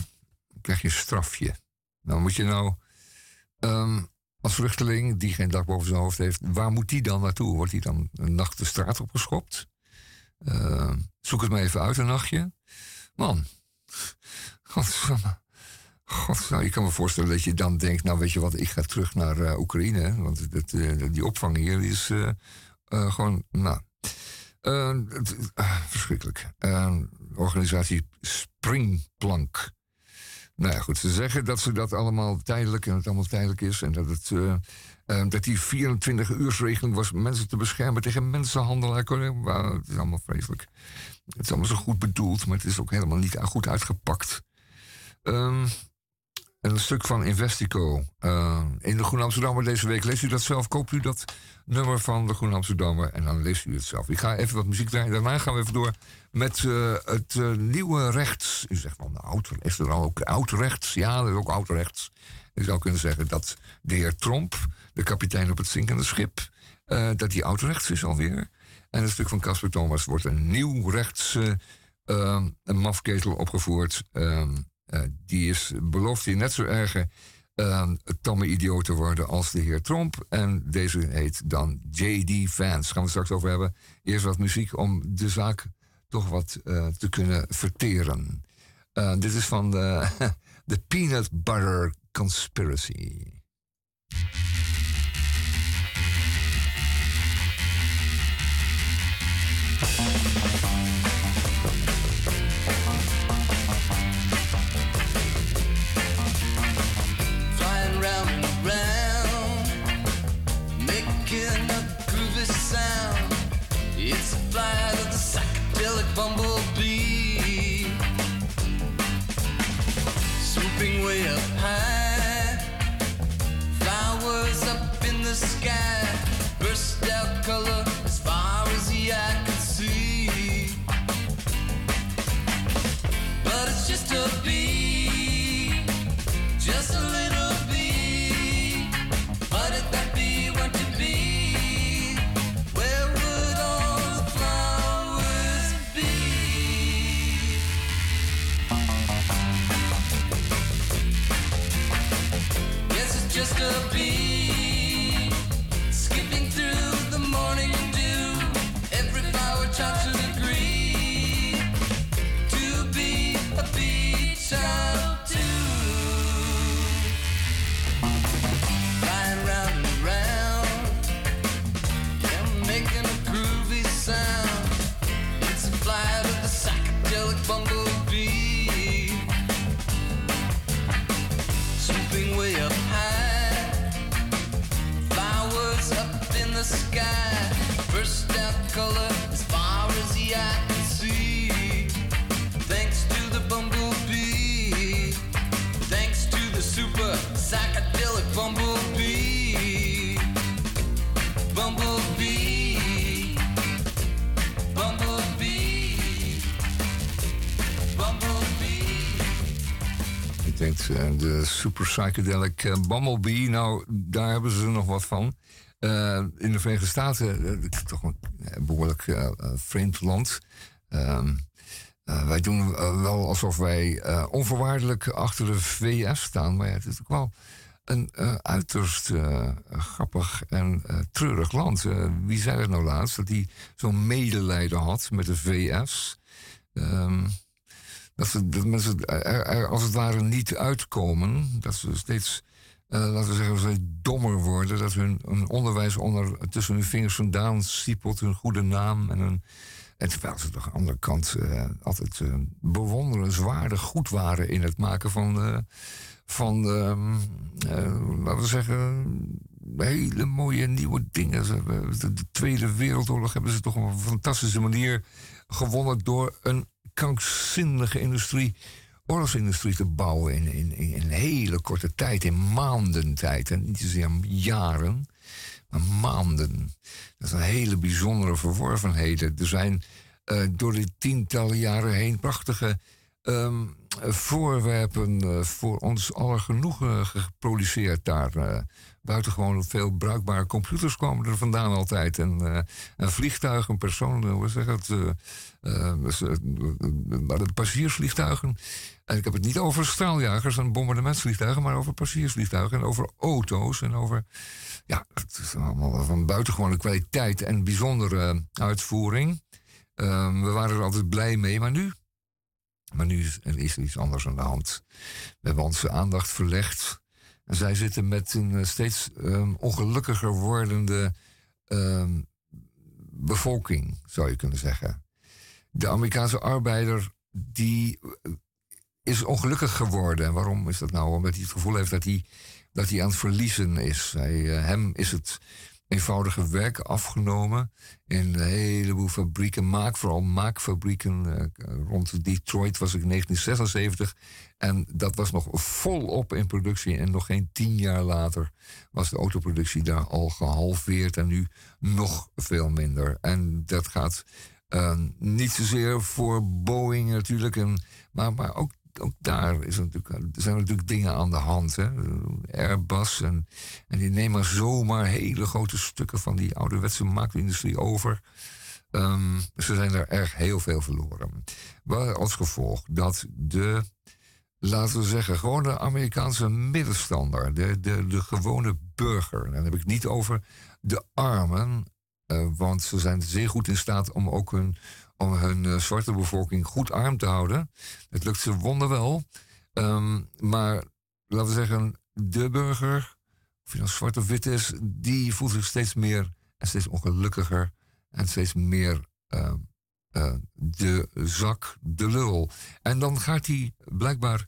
dan krijg je een strafje. Dan moet je nou, um, als vluchteling die geen dak boven zijn hoofd heeft, waar moet die dan naartoe? Wordt die dan een nacht de straat opgeschopt? Uh, zoek het maar even uit een nachtje. Man, godsamme. God, nou, je kan me voorstellen dat je dan denkt, nou weet je wat, ik ga terug naar uh, Oekraïne. Want dat, uh, die opvang hier is uh, gewoon, nou, verschrikkelijk. organisatie Springplank. Nou ja, goed, ze zeggen dat ze dat allemaal tijdelijk en het allemaal tijdelijk is. En dat, het, dat die 24-uursregeling was mensen te beschermen tegen mensenhandel. Het is allemaal vreselijk. Het is allemaal zo goed bedoeld, maar het is ook helemaal niet goed uitgepakt. Um, een stuk van Investico uh, in de Groen Amsterdammer deze week. Leest u dat zelf? Koopt u dat nummer van de Groen Amsterdammer en dan leest u het zelf. Ik ga even wat muziek draaien. Daarna gaan we even door met uh, het uh, nieuwe rechts. U zegt van, nou, is er ook oud rechts? Ja, er is ook oud rechts. Je zou kunnen zeggen dat de heer Tromp, de kapitein op het zinkende schip, dat die oud rechts is alweer. En een stuk van Casper Thomas wordt een nieuw rechts een mafketel opgevoerd. Ehm, die is, belooft hij net zo erg uh, tamme idioot te worden als de heer Trump. En deze heet dan JD Vance. Gaan we straks over hebben. Eerst wat muziek om de zaak toch wat uh, te kunnen verteren. dit is van de, de Peanut Butter Conspiracy. Super psychedelic eh, Bumblebee. Nou, daar hebben ze nog wat van. Eh, in de Verenigde Staten, uh, toch een behoorlijk uh, vreemd land. Ehm, wij doen wel alsof wij onvoorwaardelijk achter de VS staan. Maar ja, het is ook wel een uiterst grappig en treurig land. wie zei het nou laatst? Dat hij zo'n medelijden had met de VS. Um, dat, ze, dat mensen er, er, als het ware niet uitkomen. Dat ze steeds uh, laten we zeggen, ze dommer worden. Dat hun, hun onderwijs onder, tussen hun vingers vandaan siepelt, hun goede naam en hun. En terwijl ze toch aan de andere kant uh, altijd uh, bewonderenswaardig goed waren in het maken van, van laten we zeggen, hele mooie nieuwe dingen. De, de Tweede Wereldoorlog hebben ze toch op een fantastische manier gewonnen door een krankzinnige industrie oorlogsindustrie te bouwen in, in, in een hele korte tijd, in maanden tijd. En niet zozeer jaren, maar maanden. Dat een hele bijzondere verworvenheden. Er zijn uh, door die tientallen jaren heen prachtige um, voorwerpen uh, voor ons aller genoegen geproduceerd daar. Uh, buitengewoon veel bruikbare computers komen er vandaan altijd. En, en vliegtuigen, personen, hoe zeg het? de passagiersvliegtuigen. En ik heb het niet over straaljagers en bombardementsvliegtuigen, maar over passagiersvliegtuigen en over auto's en over. Ja, het is allemaal van buitengewone kwaliteit en bijzondere uitvoering. Um, we waren er altijd blij mee, maar nu. Maar nu is er iets anders aan de hand. We hebben onze aandacht verlegd. En zij zitten met een eh, steeds um, ongelukkiger wordende um, bevolking, zou je kunnen zeggen. De Amerikaanse arbeider die is ongelukkig geworden. En waarom is dat nou? Omdat hij het gevoel heeft dat hij, dat hij aan het verliezen is. Hij, uh, hem is het eenvoudige werk afgenomen in een heleboel fabrieken, maak, vooral maakfabrieken. Uh, rond Detroit was ik in 1976 en dat was nog volop in productie. En nog geen tien jaar later was de autoproductie daar al gehalveerd en nu nog veel minder. En dat gaat uh, niet zozeer voor Boeing natuurlijk, en, maar, maar ook ook daar is natuurlijk, zijn natuurlijk dingen aan de hand. Hè? Airbus en, en die nemen zomaar hele grote stukken van die ouderwetse maakindustrie over. Um, ze zijn er erg heel veel verloren. Wel als gevolg dat de, laten we zeggen, gewoon de Amerikaanse middenstander, de, de, de gewone burger, en dan heb ik niet over de armen, want ze zijn zeer goed in staat om ook hun om hun uh, zwarte bevolking goed arm te houden. Het lukt ze wonderwel. Um, maar laten we zeggen, de burger, of je nou zwart of wit is, die voelt zich steeds meer en steeds ongelukkiger en steeds meer uh, uh, de zak, de lul. En dan gaat hij blijkbaar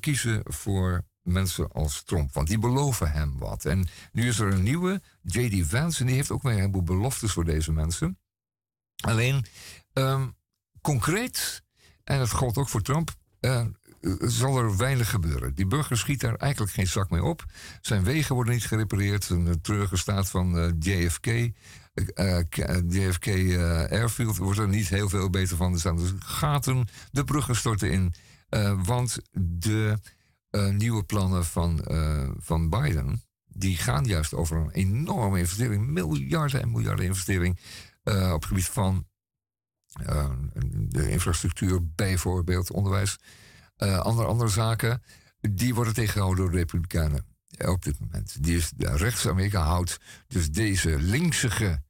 kiezen voor mensen als Trump. Want die beloven hem wat. En nu is er een nieuwe, J.D. Vance, en die heeft ook weer een heleboel beloftes voor deze mensen. Alleen Um, concreet, en dat geldt ook voor Trump, uh, zal er weinig gebeuren. Die burger schiet daar eigenlijk geen zak mee op. Zijn wegen worden niet gerepareerd. Een treurige staat van uh, JFK. JFK Airfield wordt er niet heel veel beter van. Er staan dus gaten, de bruggen storten in. want de nieuwe plannen van, van Biden, die gaan juist over een enorme investering, miljarden en miljarden investering op het gebied van de infrastructuur, bijvoorbeeld onderwijs, andere, andere zaken, die worden tegengehouden door de Republikeinen op dit moment. Die is, rechts-Amerika houdt dus deze linksige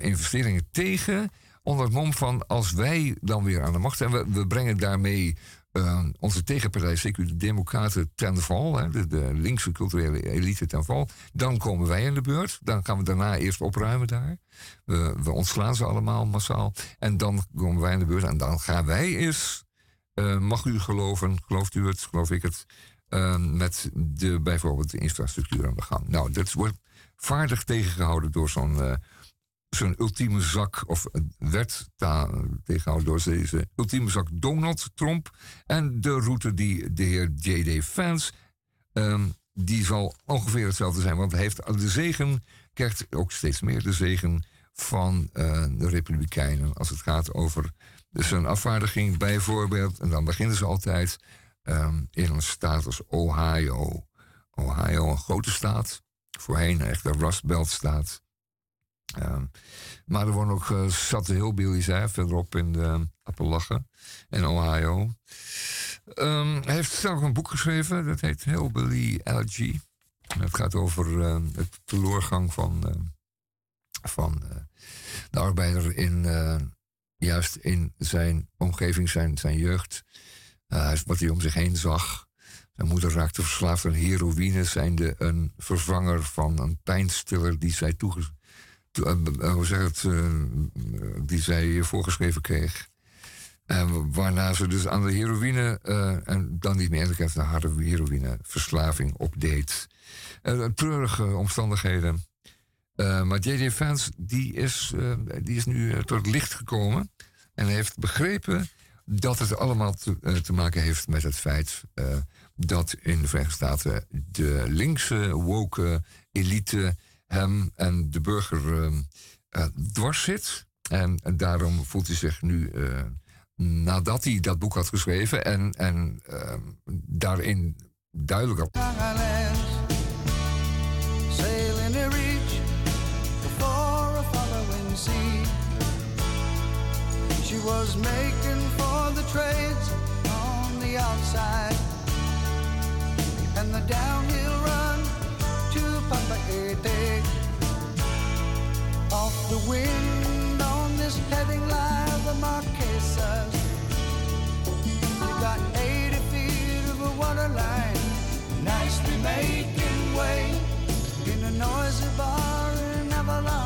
investeringen tegen. Onder het mom van als wij dan weer aan de macht zijn, we, we brengen daarmee uh, onze tegenpartij, zeker de Democraten, ten val, hè, de, de, linkse culturele elite ten val. Dan komen wij in de beurt. Dan gaan we daarna eerst opruimen daar. We, ontslaan ze allemaal massaal. En dan komen wij in de beurt. En dan gaan wij eens, uh, mag u geloven, gelooft u het, geloof ik het, uh, met de, bijvoorbeeld de infrastructuur aan de gang. Nou, dat wordt vaardig tegengehouden door zo'n zijn ultieme zak, of werd tegenhouden door deze ultieme zak Donald Trump. En de route die de heer J.D. Vance, ehm, die zal ongeveer hetzelfde zijn. Want hij heeft de zegen, krijgt ook steeds meer de zegen van uh, de Republikeinen als het gaat over zijn afvaardiging bijvoorbeeld. En dan beginnen ze altijd um, in een staat als Ohio. Ohio, een grote staat. Voorheen echt een Rust Belt staat. Um, maar er wonen ook uh, zatte hillbillies hè, verderop in de Appalachen en Ohio. Um, hij heeft zelf een boek geschreven, dat heet Hillbilly Elegy. Het gaat over uh, het teleurgang van, van de arbeider in, juist in zijn omgeving, zijn, zijn jeugd. wat hij om zich heen zag. Zijn moeder raakte verslaafd aan heroïne, zijnde een vervanger van een pijnstiller die zij uh, hoe zeg het, uh, die zij voorgeschreven kreeg. En waarna ze dus aan de heroïne en dan niet meer heeft naar harde heroïneverslaving opdeed. treurige omstandigheden. maar J.J. Vance die is, die is nu tot licht gekomen en heeft begrepen dat het allemaal te, te maken heeft met het feit dat in de Verenigde Staten de linkse woke elite hem en de burger uh, dwars zit. En, daarom voelt hij zich nu, uh, nadat hij dat boek had geschreven en, en uh, daarin duidelijk op. Sailing a reach before a following sea. She was making for the trades on the outside. And the downhill run to Papa Off the wind on this heading line, the Marquesas. We got 80 feet of a water line, nicely making way in a noisy bar in Avalon.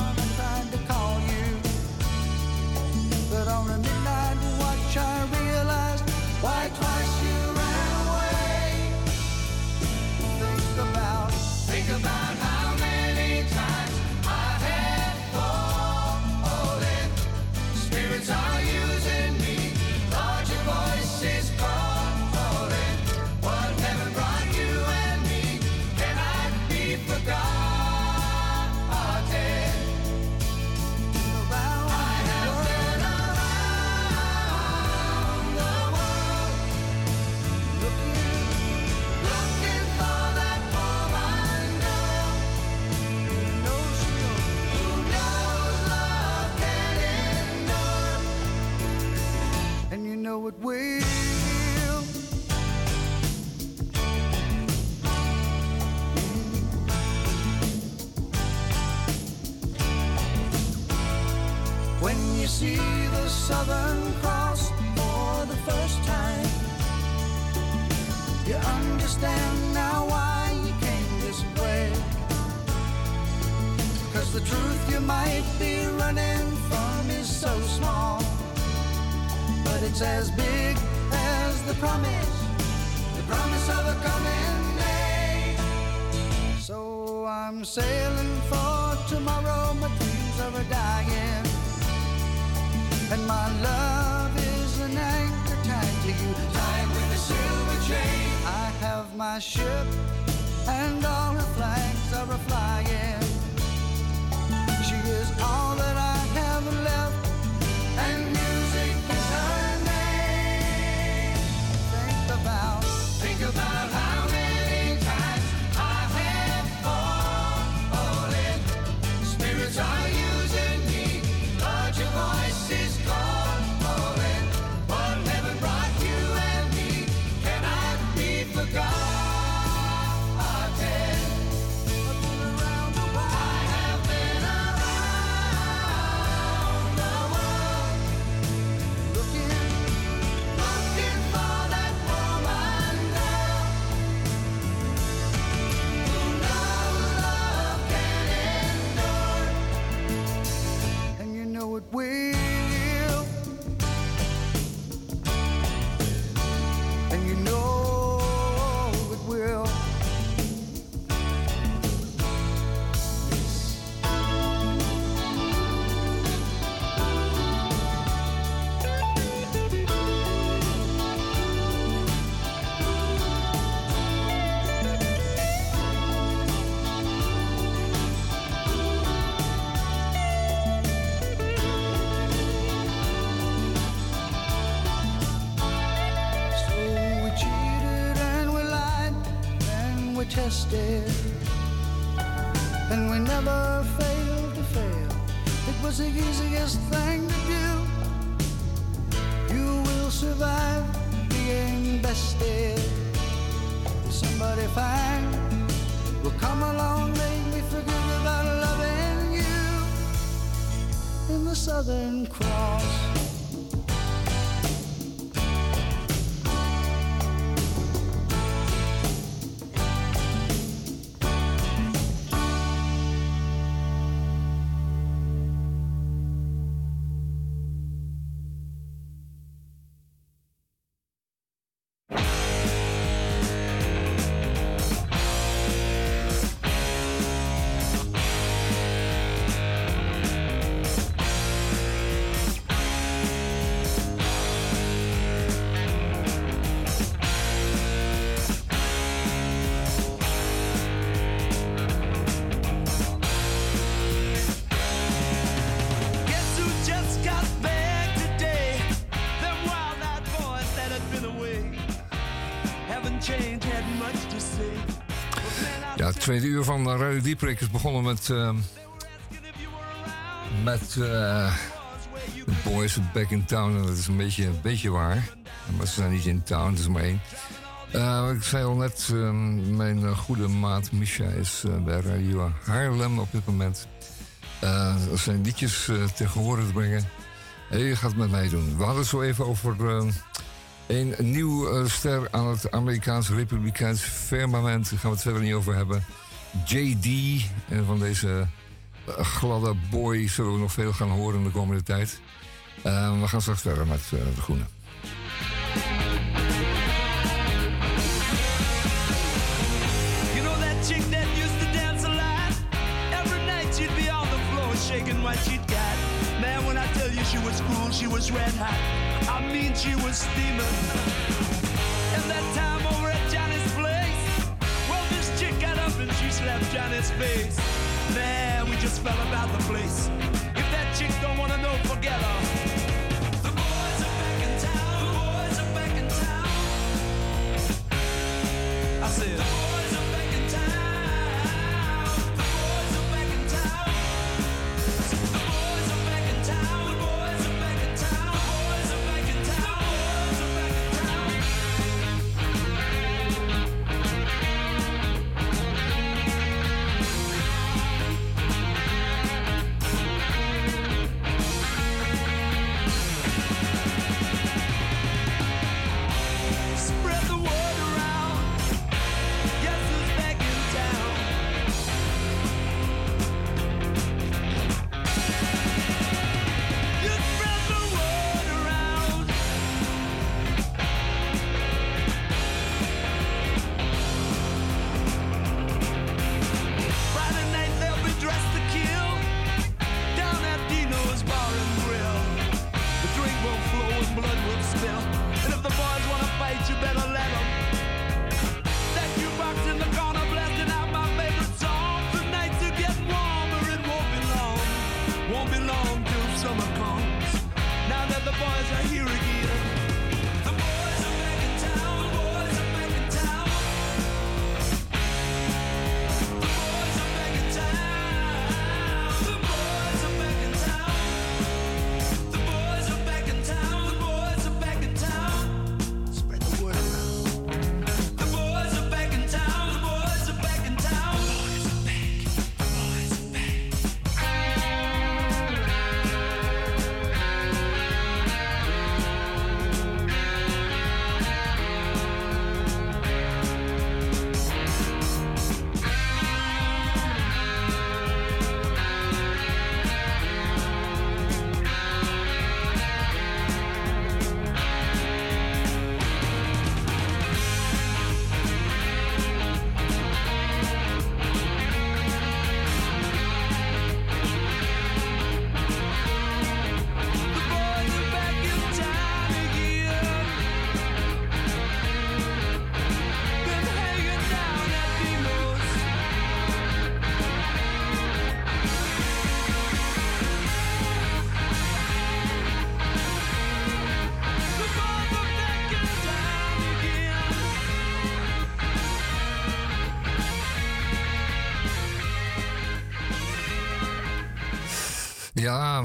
Know it will. When you see the Southern Cross for the first time, you understand now why you came this way. Cause the truth you might be running from is so small, but it's as big as the promise, the promise of a coming day. So I'm sailing for tomorrow, my dreams are dying. And my love is an anchor tied to you, tied with a silver chain. I have my ship, and all her flags are flying. She is all that I have left, and tested, and we never failed to fail. It was the easiest thing to do. You will survive being bested. Somebody fine will come along, make me forget about loving you in the Southern Cross. Radio Dieprik is begonnen met... ehm, met eh, Boys Back in Town. En dat is een beetje, een beetje waar. Maar ze zijn niet in town, het is maar één. Eh, ik zei al net, ehm, mijn eh, goede maat Misha is eh, bij Radio Haarlem op dit moment. Eh er zijn liedjes tegen horen te brengen. En je gaat het met mij doen. We hadden het zo even over eh, een nieuw eh, ster aan het Amerikaanse Republikeins firmament. Daar gaan we het verder niet over hebben. JD, en van deze eh, gladde boy zullen we nog veel gaan horen de komende tijd. Eh, we gaan straks verder met eh, de groene. You know that chick that used to dance a lot? Every night she'd be on the floor shaking what she'd got. Man, when I tell you she was cool, she was red hot. I mean, she was steaming. And that time at slapped Johnny's face. Man, we just fell about the place. If that chick don't wanna know, forget her.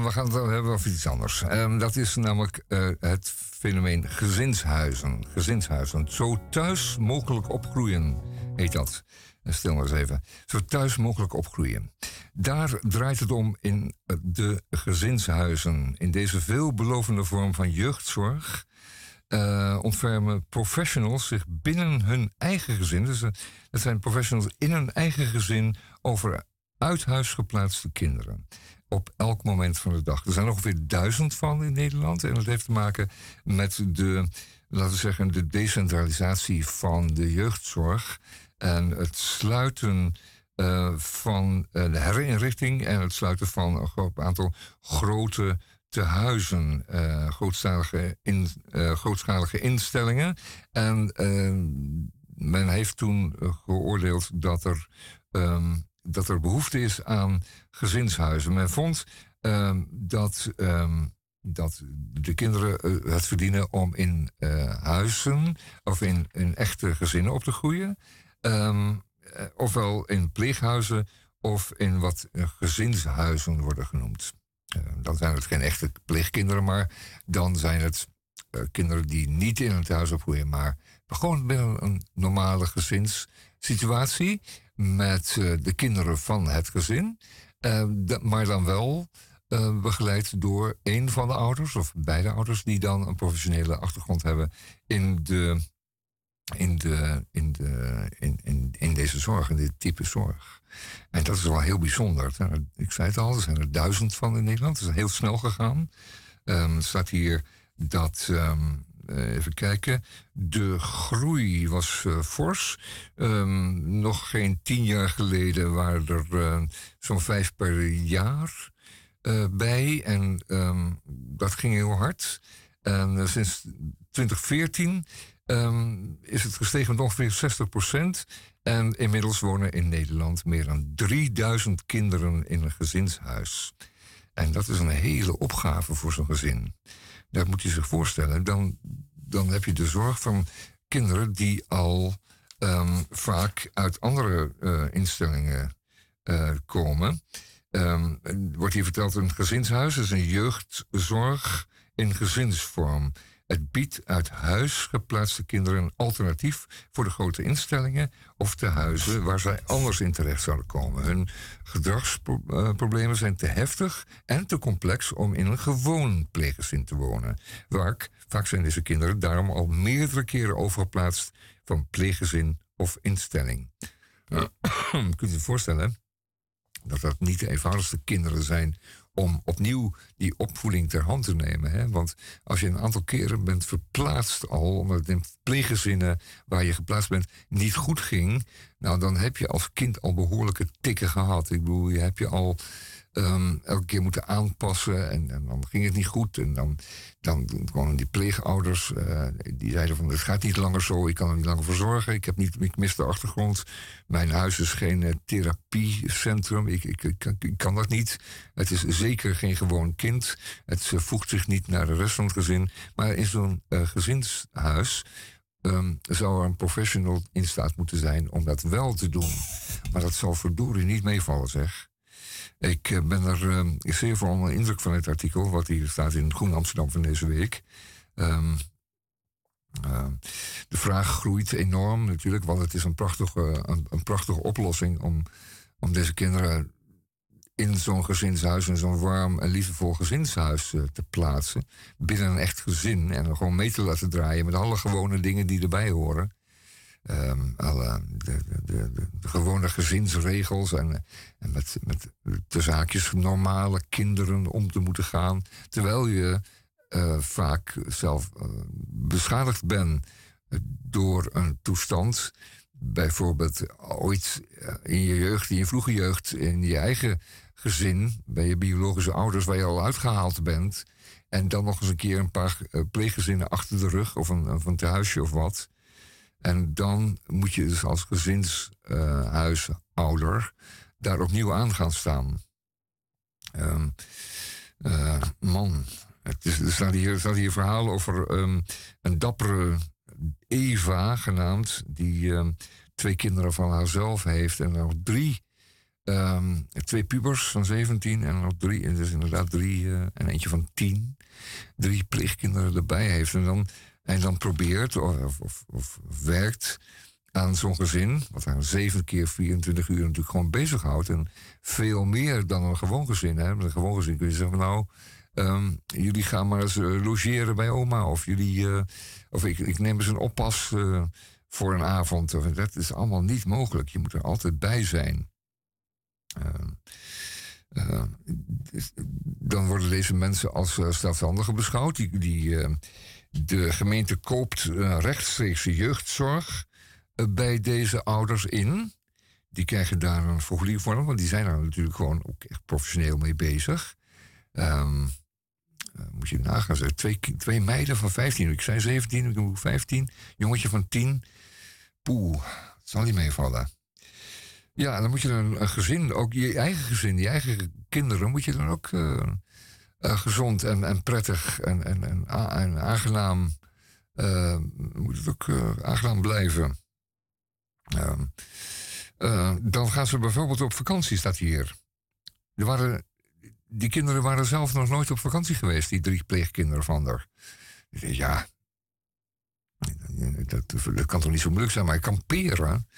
We gaan het hebben over iets anders. Ehm, dat is namelijk eh, het fenomeen gezinshuizen. Gezinshuizen. Zo thuis mogelijk opgroeien, heet dat. Eh, Stil maar eens even. Zo thuis mogelijk opgroeien. Daar draait het om in de gezinshuizen. In deze veelbelovende vorm van jeugdzorg eh, ontfermen professionals zich binnen hun eigen gezin. Dus eh, dat zijn professionals in hun eigen gezin over uit huis geplaatste kinderen. Op elk moment van de dag. Er zijn ongeveer duizend van in Nederland. En dat heeft te maken met de, laten we zeggen, de decentralisatie van de jeugdzorg. En het sluiten eh, van eh, de herinrichting en het sluiten van een groot aantal grote tehuizen, eh grootschalige, in, grootschalige instellingen. En men heeft toen geoordeeld dat er, ehm, dat er behoefte is aan gezinshuizen. Men vond ehm, dat, ehm, dat de kinderen eh, het verdienen om in eh, huizen of in, in echte gezinnen op te groeien. Ehm, eh, ofwel in pleeghuizen of in wat gezinshuizen worden genoemd. Dan zijn het geen echte pleegkinderen, maar dan zijn het kinderen die niet in het huis opgroeien, maar gewoon binnen een normale gezinssituatie met eh, de kinderen van het gezin, eh, maar dan wel eh, begeleid door een van de ouders of beide ouders die dan een professionele achtergrond hebben in de in, de, in, de, in, in, in deze zorg, in dit type zorg. En dat is wel heel bijzonder. Er er- Ik zei het al, er zijn er duizend van in Nederland. Het is heel snel gegaan. Ehm, er staat hier dat, ehm, eh, even kijken, de groei was eh, fors. Ehm, nog geen tien jaar geleden waren er eh, zo'n vijf per jaar eh, bij. En ehm, dat ging heel hard. En eh, sinds 2014 ehm, is het gestegen met ongeveer 60% En inmiddels wonen in Nederland meer dan 3000 kinderen in een gezinshuis. En dat is een hele opgave voor zo'n gezin. Dat moet je zich voorstellen. Dan, dan heb je de zorg van kinderen die al ehm, vaak uit andere eh, instellingen eh, komen. Er wordt hier verteld, een gezinshuis is een jeugdzorg in gezinsvorm. Het biedt uit huis geplaatste kinderen een alternatief voor de grote instellingen of tehuizen waar zij anders in terecht zouden komen. Hun gedragsproblemen zijn te heftig en te complex om in een gewoon pleeggezin te wonen. Vaak, vaak zijn deze kinderen daarom al meerdere keren overgeplaatst van pleeggezin of instelling. Kunt u je voorstellen dat dat niet de eenvoudigste kinderen zijn om opnieuw die opvoeding ter hand te nemen. Hè? Want als je een aantal keren bent verplaatst al, omdat het in pleeggezinnen waar je geplaatst bent niet goed ging, nou dan heb je als kind al behoorlijke tikken gehad. Ik bedoel, je hebt je al ehm, elke keer moeten aanpassen en, en dan ging het niet goed. En dan, dan kwamen die pleegouders, eh, die zeiden van het gaat niet langer zo, ik kan er niet langer voor zorgen, ik, heb niet, ik mis de achtergrond. Mijn huis is geen eh, therapiecentrum, ik, ik, ik, kan- dat niet. Het is zeker geen gewoon kind. Het voegt zich niet naar de rest van het gezin. Maar in zo'n eh, gezinshuis ehm, zou er een professional in staat moeten zijn om dat wel te doen. Maar dat zal verdorie niet meevallen, zeg. Ik eh, ben er ehm, zeer van onder de indruk van het artikel, wat hier staat in Groen Amsterdam van deze week. Ehm, eh, de vraag groeit enorm natuurlijk, want het is een prachtige, een, prachtige oplossing om, om deze kinderen in zo'n gezinshuis, in zo'n warm en liefdevol gezinshuis eh, te plaatsen. Binnen een echt gezin en gewoon mee te laten draaien met alle gewone dingen die erbij horen. Ehm, alle, de, de, de, gewone gezinsregels en, met, met de zaakjes normale kinderen om te moeten gaan. Terwijl je eh, vaak zelf eh, beschadigd bent eh, door een toestand. Bijvoorbeeld ooit in je jeugd, in je vroege jeugd, in je eigen gezin, bij je biologische ouders, waar je al uitgehaald bent. En dan nog eens een keer een paar pleeggezinnen achter de rug, of een, een tehuisje of wat. En dan moet je dus als gezinshuisouder daar opnieuw aan gaan staan. Ehm, eh, man, het is, er staat hier, er staat hier verhaal over ehm, een dappere Eva genaamd, die ehm, twee kinderen van haarzelf heeft en nog drie twee pubers van 17 en nog drie, dus inderdaad drie, uh, en eentje van 10. Drie pleegkinderen erbij heeft. En dan, en dan probeert of, of, of werkt aan zo'n gezin, wat haar zeven keer 24 uur natuurlijk gewoon bezighoudt. En veel meer dan een gewoon gezin. Hè. Een gewoon gezin kun je zeggen, nou, um, jullie gaan maar eens uh, logeren bij oma. Of jullie, uh, of ik, ik neem eens een oppas uh, voor een avond. Dat is allemaal niet mogelijk. Je moet er altijd bij zijn. Uh, dan worden deze mensen als uh, zelfstandigen beschouwd. Die, uh, de gemeente koopt rechtstreeks jeugdzorg bij deze ouders in. Die krijgen daar een formulier voor, want die zijn er natuurlijk gewoon ook echt professioneel mee bezig. Um, moet je nagaan, twee, twee meiden van 15, ik zei 17, ik doe 15, jongetje van 10. Poeh, het zal niet meevallen. Ja, dan moet je een, een, gezin, ook je eigen gezin, je eigen kinderen, moet je dan ook uh, uh, gezond en, en prettig en, en, en, en aangenaam, uh, moet het ook aangenaam blijven. Ehm, dan gaan ze bijvoorbeeld op vakantie, staat hier. Er waren, die kinderen waren zelf nog nooit op vakantie geweest, die drie pleegkinderen van haar. Ja, dat, dat kan toch niet zo moeilijk zijn, maar kamperen.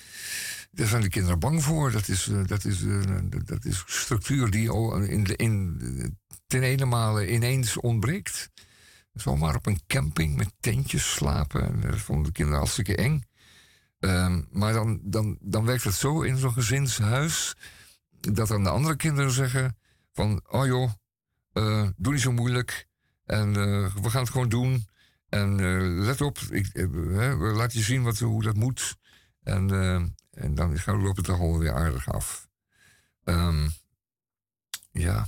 Daar zijn de kinderen bang voor. Dat is, uh, dat is, uh, dat is structuur die in, in, ten ene ineens ontbreekt. Zomaar op een camping met tentjes slapen. Dat vonden de kinderen hartstikke eng. Um, maar dan, dan, dan werkt het zo in zo'n gezinshuis... dat dan de andere kinderen zeggen van... oh joh, uh, doe niet zo moeilijk. En we gaan het gewoon doen. En let op, ik, laat je zien wat, hoe dat moet. En en dan loopt het toch alweer aardig af. Um, ja.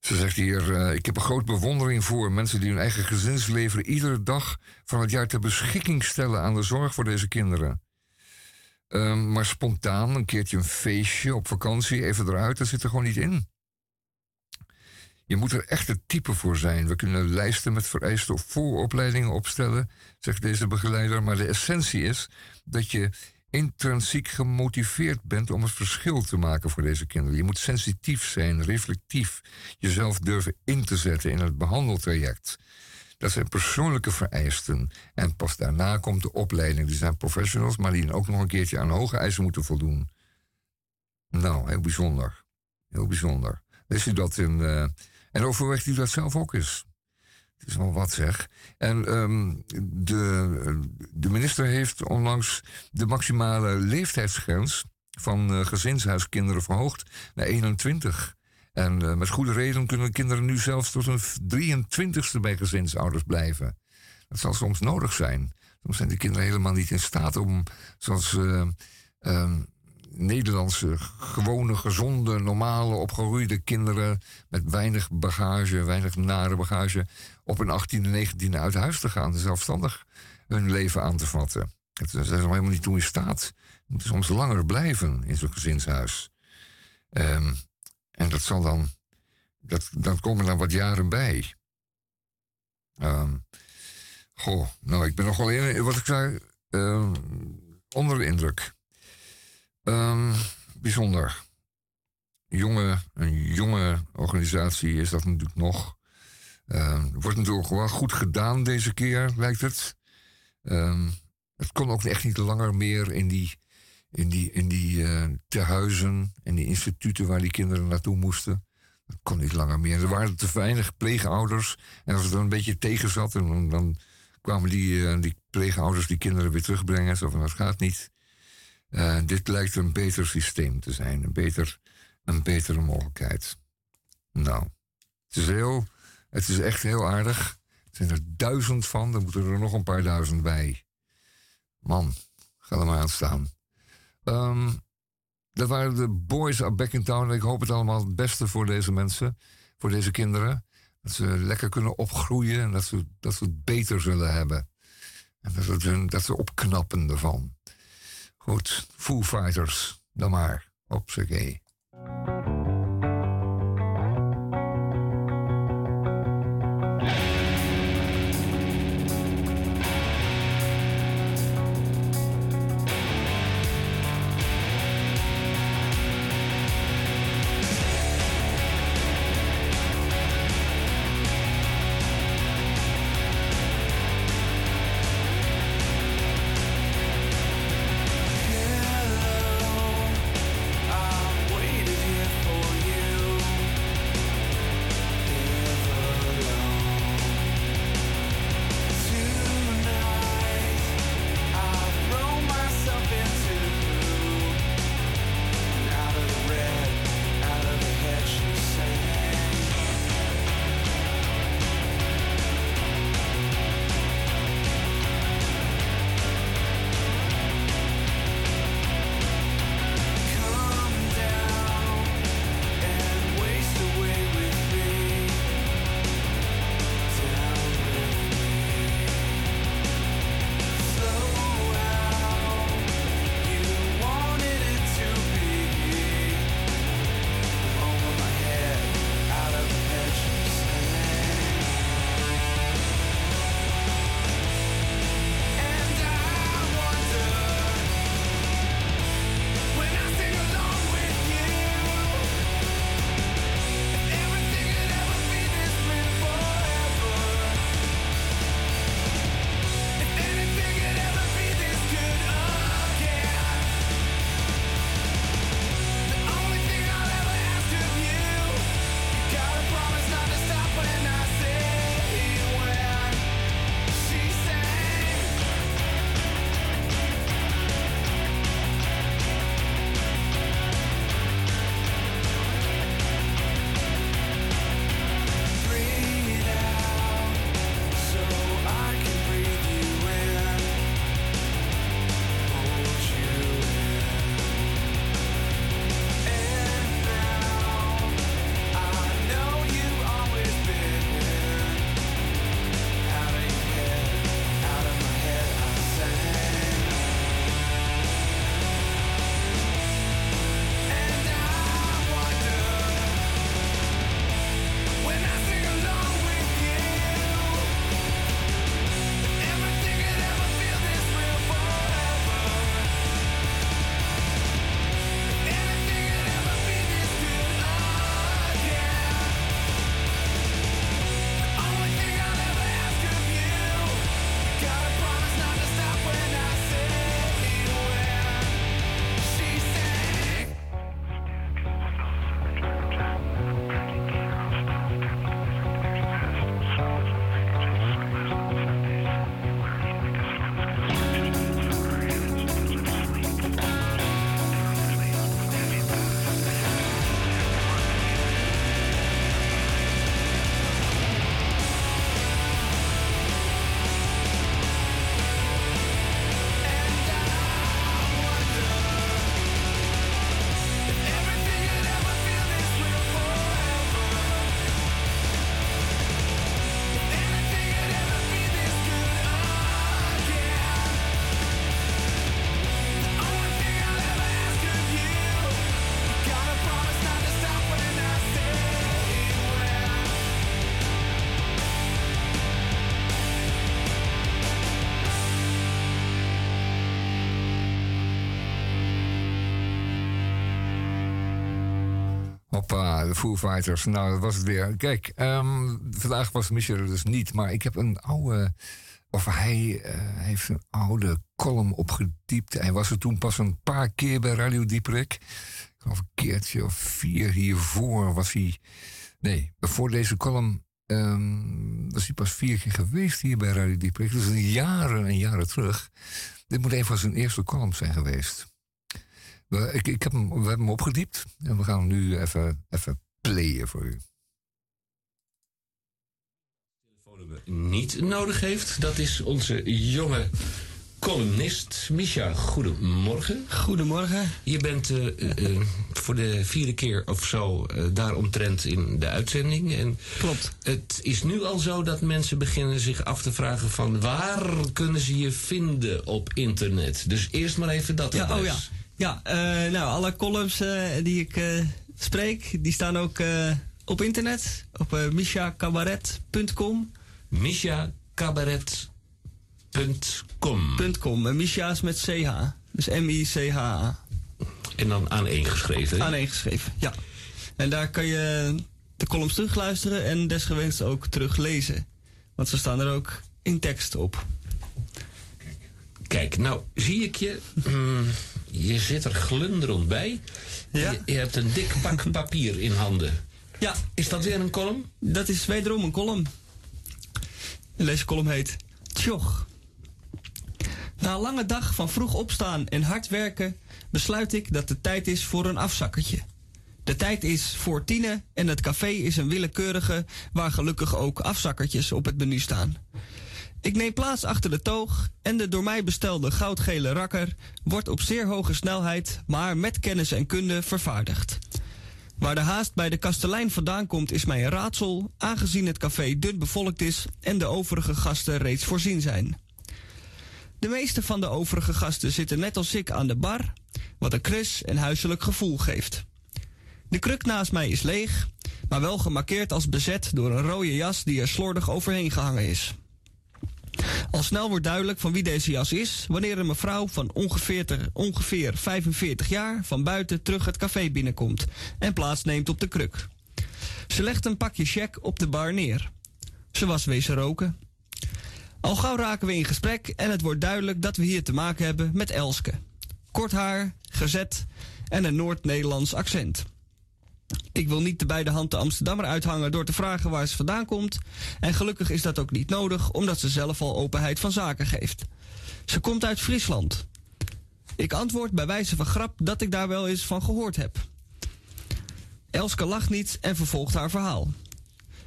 Ze zegt hier: uh, Ik heb een grote bewondering voor mensen die hun eigen gezinsleven iedere dag van het jaar ter beschikking stellen aan de zorg voor deze kinderen. Um, maar spontaan, een keertje een feestje op vakantie, even eruit, dat zit er gewoon niet in. Je moet er echt het type voor zijn. We kunnen lijsten met vereiste vooropleidingen opstellen, zegt deze begeleider. Maar de essentie is dat je intrinsiek gemotiveerd bent om het verschil te maken voor deze kinderen. Je moet sensitief zijn, reflectief, jezelf durven in te zetten in het behandeltraject. Dat zijn persoonlijke vereisten. En pas daarna komt de opleiding. Die zijn professionals, maar die ook nog een keertje aan hoge eisen moeten voldoen. Nou, heel bijzonder. Heel bijzonder. Wist u dat in. Uh, en overweegt u dat zelf ook eens? Het is wel wat zeg. En um, de, de minister heeft onlangs de maximale leeftijdsgrens van uh, gezinshuiskinderen verhoogd naar 21. En uh, met goede reden kunnen kinderen nu zelfs tot hun 23ste bij gezinsouders blijven. Dat zal soms nodig zijn. Soms zijn de kinderen helemaal niet in staat om, zoals uh, Nederlandse, gewone, gezonde, normale, opgeroeide kinderen met weinig bagage, weinig nare bagage, op een 18e, 19e uit huis te gaan, zelfstandig hun leven aan te vatten. Ze zijn helemaal niet toe in staat. Ze moeten soms langer blijven in zo'n gezinshuis. Um, en dat zal dan, dat, dan komen er wat jaren bij. Um, goh, nou, ik ben nogal in, wat ik zei, um, onder de indruk. Bijzonder. Jonge, een jonge organisatie is dat natuurlijk nog. Um, wordt natuurlijk wel goed gedaan deze keer, lijkt het. Um, het kon ook echt niet langer meer in die, in die, in die uh, tehuizen en die instituten waar die kinderen naartoe moesten. Dat kon niet langer meer. Er waren te weinig pleegouders. En als het dan een beetje tegen zat, dan, dan kwamen die, uh, die pleegouders die kinderen weer terugbrengen. Zo van, dat gaat niet. Uh, dit lijkt een beter systeem te zijn, een, beter, een betere mogelijkheid. Nou, het is, heel, het is echt heel aardig. Er zijn er duizend van, er moeten er nog een paar duizend bij. Man, ga er maar aan staan. Um, dat waren de boys up back in town. Ik hoop het allemaal het beste voor deze mensen, voor deze kinderen. Dat ze lekker kunnen opgroeien en dat ze, dat ze het beter zullen hebben. En dat, het, dat ze opknappen ervan. Goed, Foo Fighters, dan maar. Op z'n Fighters. Nou, dat was het weer. Kijk, ehm, vandaag was Michel er dus niet, maar ik heb een oude. Of hij eh, heeft een oude column opgediept. Hij was er toen pas een paar keer bij Radio Dieperik. Ik geloof een keertje of vier hiervoor was hij. Nee, voor deze column um, was hij pas vier keer geweest hier bij Radio Dieperik. Dus jaren en jaren terug. Dit moet even van zijn eerste column zijn geweest. We, ik, ik heb hem, we hebben hem opgediept en we gaan hem nu even, even playen voor u. Niet nodig heeft, dat is onze jonge columnist Misha. Goedemorgen. Goedemorgen. Je bent uh, uh, voor de vierde keer of zo uh, daaromtrent in de uitzending. En Klopt. Het is nu al zo dat mensen beginnen zich af te vragen van waar kunnen ze je vinden op internet. Dus eerst maar even dat ja, adres. Oh ja. Ja, uh, nou, alle columns uh, die ik uh, spreek, die staan ook op internet. Op uh, mishacabaret.com. Mishacabaret.com. .com. En Misha is met CH. Dus M-I-C-H-A. En dan aan één geschreven. Aan één geschreven, ja. En daar kan je de columns terugluisteren en desgewenst ook teruglezen. Want ze staan er ook in tekst op. Kijk, nou zie ik je. Mm, je zit er glunderend bij. Ja. Je, je, hebt een dik pak papier in handen. Ja. Is dat weer een column? Dat is wederom een column. En deze column heet Tjoch. Na een lange dag van vroeg opstaan en hard werken besluit ik dat het tijd is voor een afzakkertje. De tijd is voor tienen en het café is een willekeurige waar gelukkig ook afzakkertjes op het menu staan. Ik neem plaats achter de toog en de door mij bestelde goudgele rakker wordt op zeer hoge snelheid, maar met kennis en kunde vervaardigd. Waar de haast bij de kastelein vandaan komt is mij een raadsel, aangezien het café dun bevolkt is en de overige gasten reeds voorzien zijn. De meeste van de overige gasten zitten net als ik aan de bar, wat een krus en huiselijk gevoel geeft. De kruk naast mij is leeg, maar wel gemarkeerd als bezet door een rode jas die er slordig overheen gehangen is. Al snel wordt duidelijk van wie deze jas is wanneer een mevrouw van ongeveer, ongeveer 45 jaar van buiten terug het café binnenkomt en plaatsneemt op de kruk. Ze legt een pakje check op de bar neer. Ze was wezen roken. Al gauw raken we in gesprek en het wordt duidelijk dat we hier te maken hebben met Elske. Kort haar, gezet en een Noord-Nederlands accent. Ik wil niet de beide hand de Amsterdammer uithangen door te vragen waar ze vandaan komt. En gelukkig is dat ook niet nodig, omdat ze zelf al openheid van zaken geeft. Ze komt uit Friesland. Ik antwoord bij wijze van grap dat ik daar wel eens van gehoord heb. Elske lacht niet en vervolgt haar verhaal.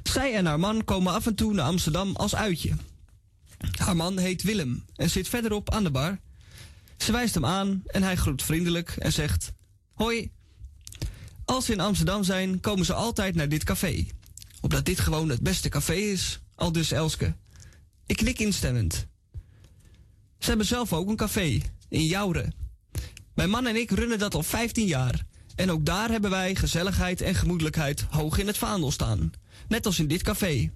Zij en haar man komen af en toe naar Amsterdam als uitje. Haar man heet Willem en zit verderop aan de bar. Ze wijst hem aan en hij groet vriendelijk en zegt: Hoi, als ze in Amsterdam zijn, komen ze altijd naar dit café. Omdat dit gewoon het beste café is, al dus Elske. Ik knik instemmend. Ze hebben zelf ook een café, in Jouren. Mijn man en ik runnen dat al 15 jaar. En ook daar hebben wij gezelligheid en gemoedelijkheid hoog in het vaandel staan. Net als in dit café.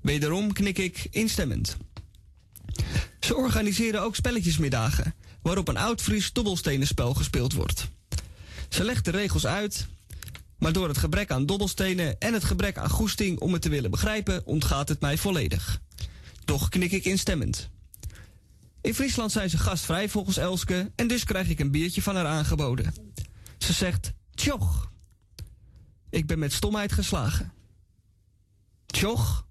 Wederom knik ik instemmend. Ze organiseren ook spelletjesmiddagen, waarop een oud-Fries dobbelstenenspel gespeeld wordt. Ze legt de regels uit, maar door het gebrek aan dobbelstenen en het gebrek aan goesting om het te willen begrijpen, ontgaat het mij volledig. Toch knik ik instemmend. In Friesland zijn ze gastvrij volgens Elske en dus krijg ik een biertje van haar aangeboden. Ze zegt, tjoch. Ik ben met stomheid geslagen. Tjoch?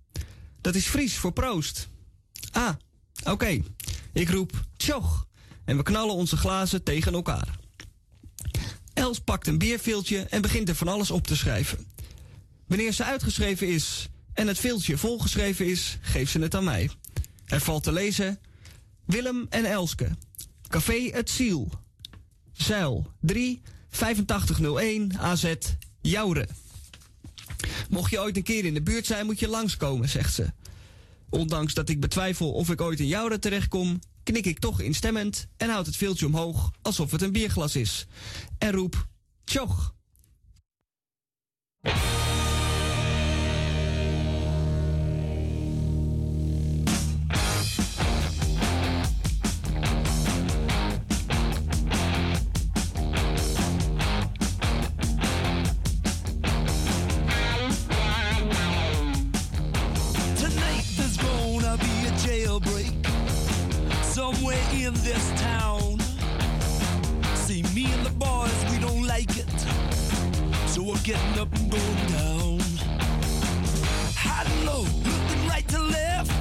Dat is Fries voor proost. Ah, oké. Ik roep tjoch en we knallen onze glazen tegen elkaar. Els pakt een bierveeltje en begint er van alles op te schrijven. Wanneer ze uitgeschreven is en het veeltje volgeschreven is, geeft ze het aan mij. Er valt te lezen Willem en Elske. Café Het Ziel. Zeil 3 8501 AZ Jouren. Mocht je ooit een keer in de buurt zijn, moet je langskomen, zegt ze. Ondanks dat ik betwijfel of ik ooit in Jouren terechtkom, knik ik toch instemmend en houd het veeltje omhoog alsof het een bierglas is. en roep tjoch. Tonight there's gonna be a jailbreak somewhere in this town. Getting up and going down. High and low, looking right to left.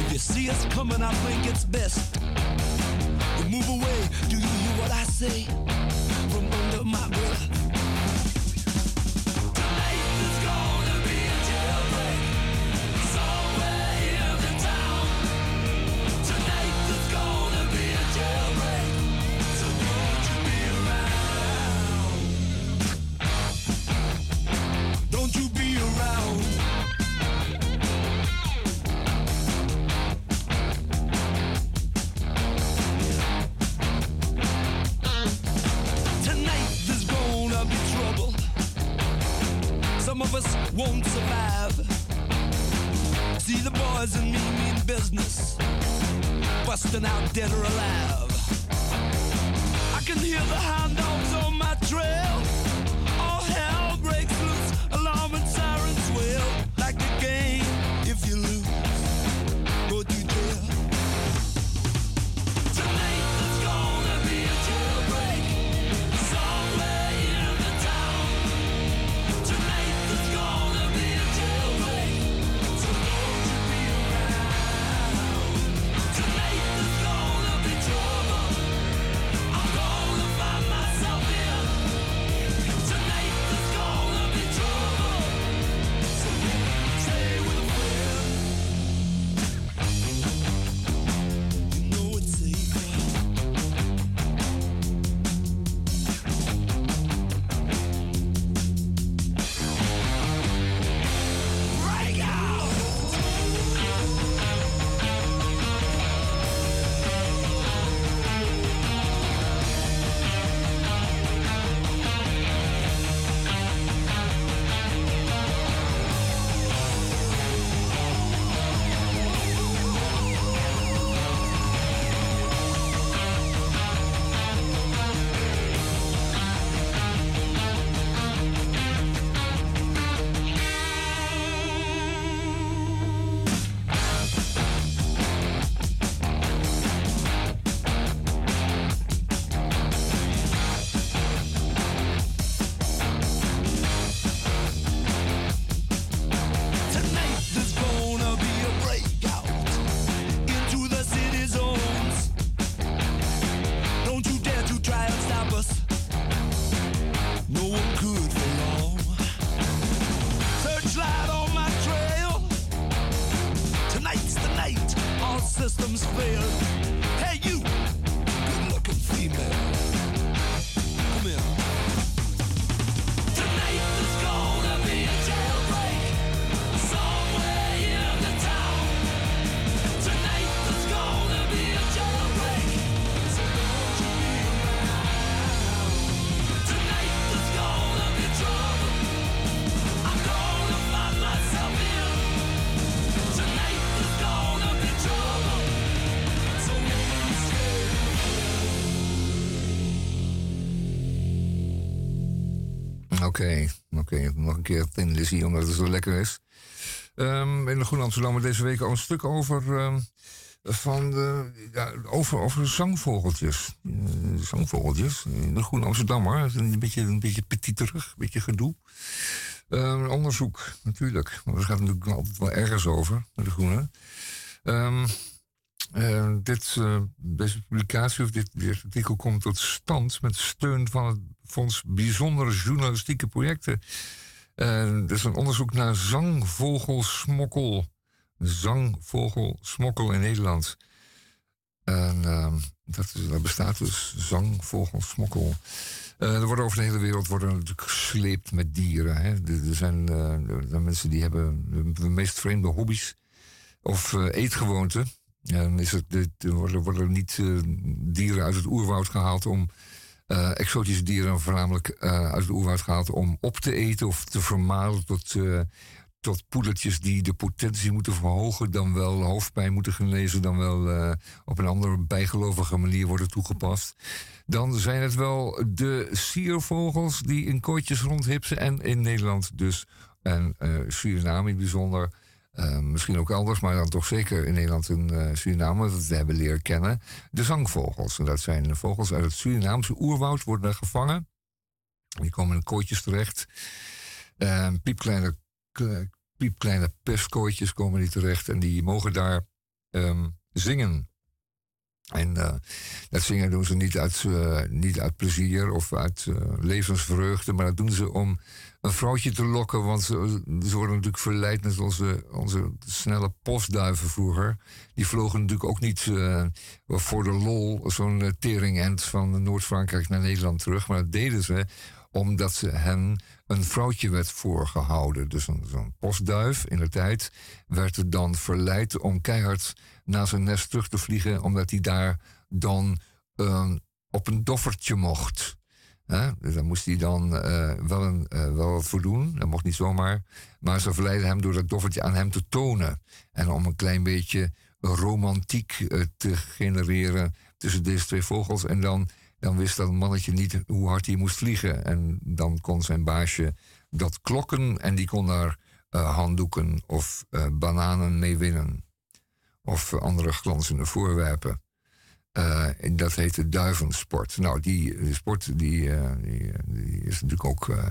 If you see us coming, I think it's best. to move away. Do you hear what I say? From under my breath. Some of us won't survive. See the boys and me mean business, busting out dead or alive. I can hear the hound dogs on my trail. Oké, oké. Nog een keer Lizzy, omdat het zo lekker is. Ehm, in de Groene Amsterdam deze week al een stuk over, ehm, van de, ja, over, over zangvogeltjes. Eh, zangvogeltjes. In de Groene Amsterdammer. Een beetje, een beetje petiterig, een beetje gedoe. Ehm, onderzoek, natuurlijk. Want er gaat natuurlijk altijd wel ergens over, de Groene. Eh, dit, eh, deze publicatie of dit, dit artikel komt tot stand met steun van het Fonds Bijzondere Journalistieke Projecten. Uh, er is een onderzoek naar zangvogelsmokkel. Zangvogelsmokkel in Nederland. En ehm, dat, dat bestaat dus, zangvogelsmokkel. Eh, er worden over de hele wereld worden gesleept met dieren. Hè. Er, zijn, eh, mensen die hebben de, meest vreemde hobby's of eh, eetgewoonten. Dit- er worden, worden niet eh, dieren uit het oerwoud gehaald om. Eh, exotische dieren voornamelijk eh, uit het oerwoud gehaald om op te eten of te vermalen tot, eh, tot poedertjes die de potentie moeten verhogen, dan wel hoofdpijn moeten genezen, dan wel op een andere bijgelovige manier worden toegepast. Dan zijn het wel de siervogels die in kooitjes rondhipsen en in Nederland dus, en Suriname in bijzonder, eh, misschien ook elders, maar dan toch zeker in Nederland en uh, Suriname, dat we hebben leren kennen. De zangvogels. En dat zijn vogels uit het Surinaamse oerwoud, worden daar gevangen. Die komen in kooitjes terecht. Uh, piepkleine, piepkleine pestkooitjes komen die terecht. En die mogen daar um, zingen. En dat zingen doen ze niet uit, niet uit plezier of uit levensvreugde, maar dat doen ze om een vrouwtje te lokken. Want ze, worden natuurlijk verleid met onze, onze snelle postduiven vroeger. Die vlogen natuurlijk ook niet voor de lol zo'n uh, teringend van Noord-Frankrijk naar Nederland terug. Maar dat deden ze omdat ze hen een vrouwtje werd voorgehouden. Dus zo'n postduif in de tijd werd er dan verleid om keihard naar zijn nest terug te vliegen, omdat hij daar dan uh, op een doffertje mocht. Dus daar moest hij dan uh, wel, een, uh, wel wat voor doen. Dat mocht niet zomaar. Maar ze verleidden hem door dat doffertje aan hem te tonen. En om een klein beetje romantiek uh, te genereren tussen deze twee vogels. En dan, dan wist dat mannetje niet hoe hard hij moest vliegen. En dan kon zijn baasje dat klokken en die kon daar handdoeken of bananen mee winnen of andere glanzende voorwerpen. Uh, dat heet de duivensport. Nou, die sport die, uh, die, die, is natuurlijk ook uh,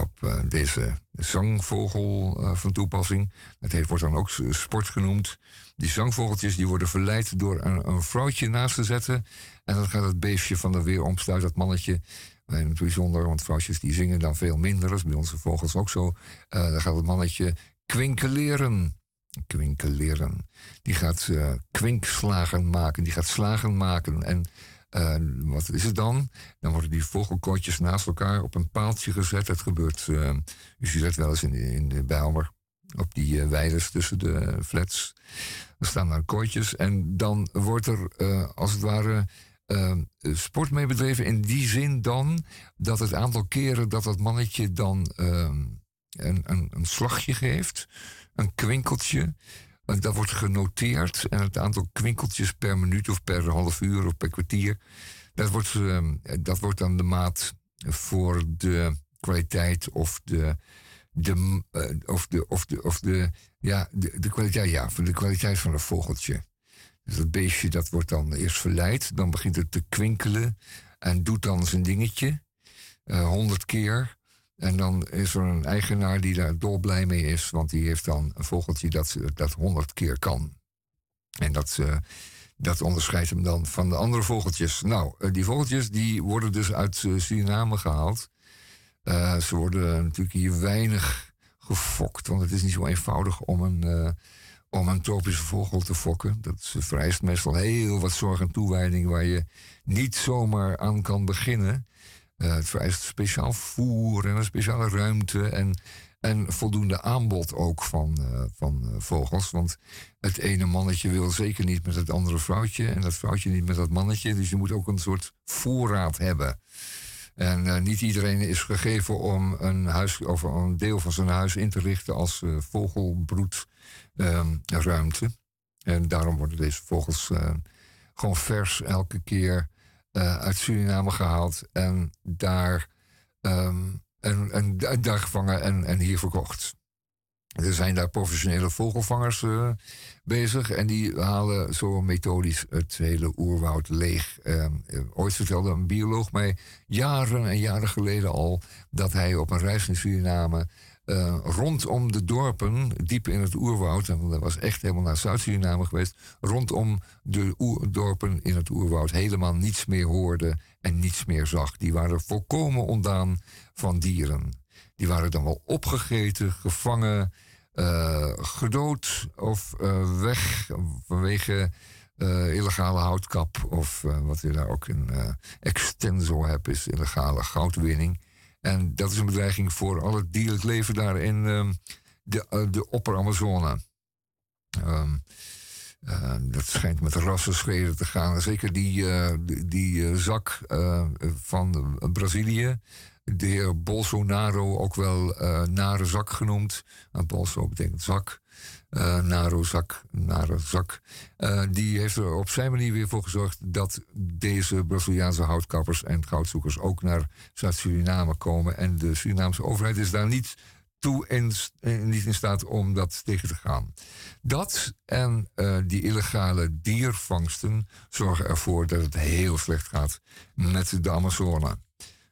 op deze zangvogel van toepassing. Dat heet, wordt dan ook sport genoemd. Die zangvogeltjes die worden verleid door een, vrouwtje naast te zetten. En dan gaat het beestje van de weer omsluit, dat mannetje. In het bijzonder, want vrouwtjes die zingen dan veel minder. Dat is bij onze vogels ook zo. dan gaat het mannetje kwinkeleren kwinkeleren. Die gaat uh, kwinkslagen maken, die gaat slagen maken. En uh, wat is het dan? Dan worden die vogelkotjes naast elkaar op een paaltje gezet. Het gebeurt, uh, u ziet dat wel eens in, in de Bijlmer, op die weiders tussen de flats. Er staan daar kotjes en dan wordt er als het ware sport mee bedreven in die zin dan dat het aantal keren dat dat mannetje dan een, een, een slagje geeft, een kwinkeltje. Dat wordt genoteerd en het aantal kwinkeltjes per minuut of per half uur of per kwartier. Dat wordt, uh, dat wordt dan de maat voor de kwaliteit of de, of de, of de, of de, ja, de, de, kwaliteit, ja, voor de kwaliteit van een vogeltje. Dus dat beestje dat wordt dan eerst verleid, dan begint het te kwinkelen en doet dan zijn dingetje eh, honderd keer. En dan is er een eigenaar die daar dolblij mee is, want die heeft dan een vogeltje dat dat honderd keer kan. En dat, dat onderscheidt hem dan van de andere vogeltjes. Nou, uh, die vogeltjes die worden dus uit uh, Suriname gehaald. ze worden natuurlijk hier weinig gefokt, want het is niet zo eenvoudig om een, om een tropische vogel te fokken. Dat vereist meestal heel wat zorg en toewijding waar je niet zomaar aan kan beginnen. Uh, het vereist speciaal voer en een speciale ruimte en, en voldoende aanbod ook van, uh, van uh, vogels. Want het ene mannetje wil zeker niet met het andere vrouwtje en dat vrouwtje niet met dat mannetje. Dus je moet ook een soort voorraad hebben. En niet iedereen is gegeven om een, huis, of een deel van zijn huis in te richten als vogelbroedruimte. en daarom worden deze vogels gewoon vers elke keer uh, uit Suriname gehaald en daar, um, en, daar gevangen en, en hier verkocht. Er zijn daar professionele vogelvangers uh, bezig en die halen zo methodisch het hele oerwoud leeg. Uh, ooit vertelde een bioloog mij jaren en jaren geleden al dat hij op een reis in Suriname uh, rondom de dorpen, diep in het oerwoud, en dat was echt helemaal naar Zuid-Suriname geweest, rondom de dorpen in het oerwoud helemaal niets meer hoorde en niets meer zag. Die waren volkomen ontdaan van dieren. Die waren dan wel opgegeten, gevangen, uh, gedood of uh, weg vanwege illegale houtkap of wat je daar ook in extensor hebt, is illegale goudwinning. En dat is een bedreiging voor al het dierlijk leven daar in uh, de, uh, de Opper-Amazone. Um, uh, dat schijnt met rassenschreden te gaan. Zeker die, eh, die, die zak van Brazilië. De heer Bolsonaro, ook wel nare zak genoemd. Bolso betekent zak uh, Narozak, Narozak. Uh, die heeft er op zijn manier weer voor gezorgd dat deze Braziliaanse houtkappers en goudzoekers ook naar Zuid-Suriname komen. En de Surinaamse overheid is daar niet toe in, in- niet in staat om dat tegen te gaan. Dat en eh, die illegale diervangsten zorgen ervoor dat het heel slecht gaat met de Amazone.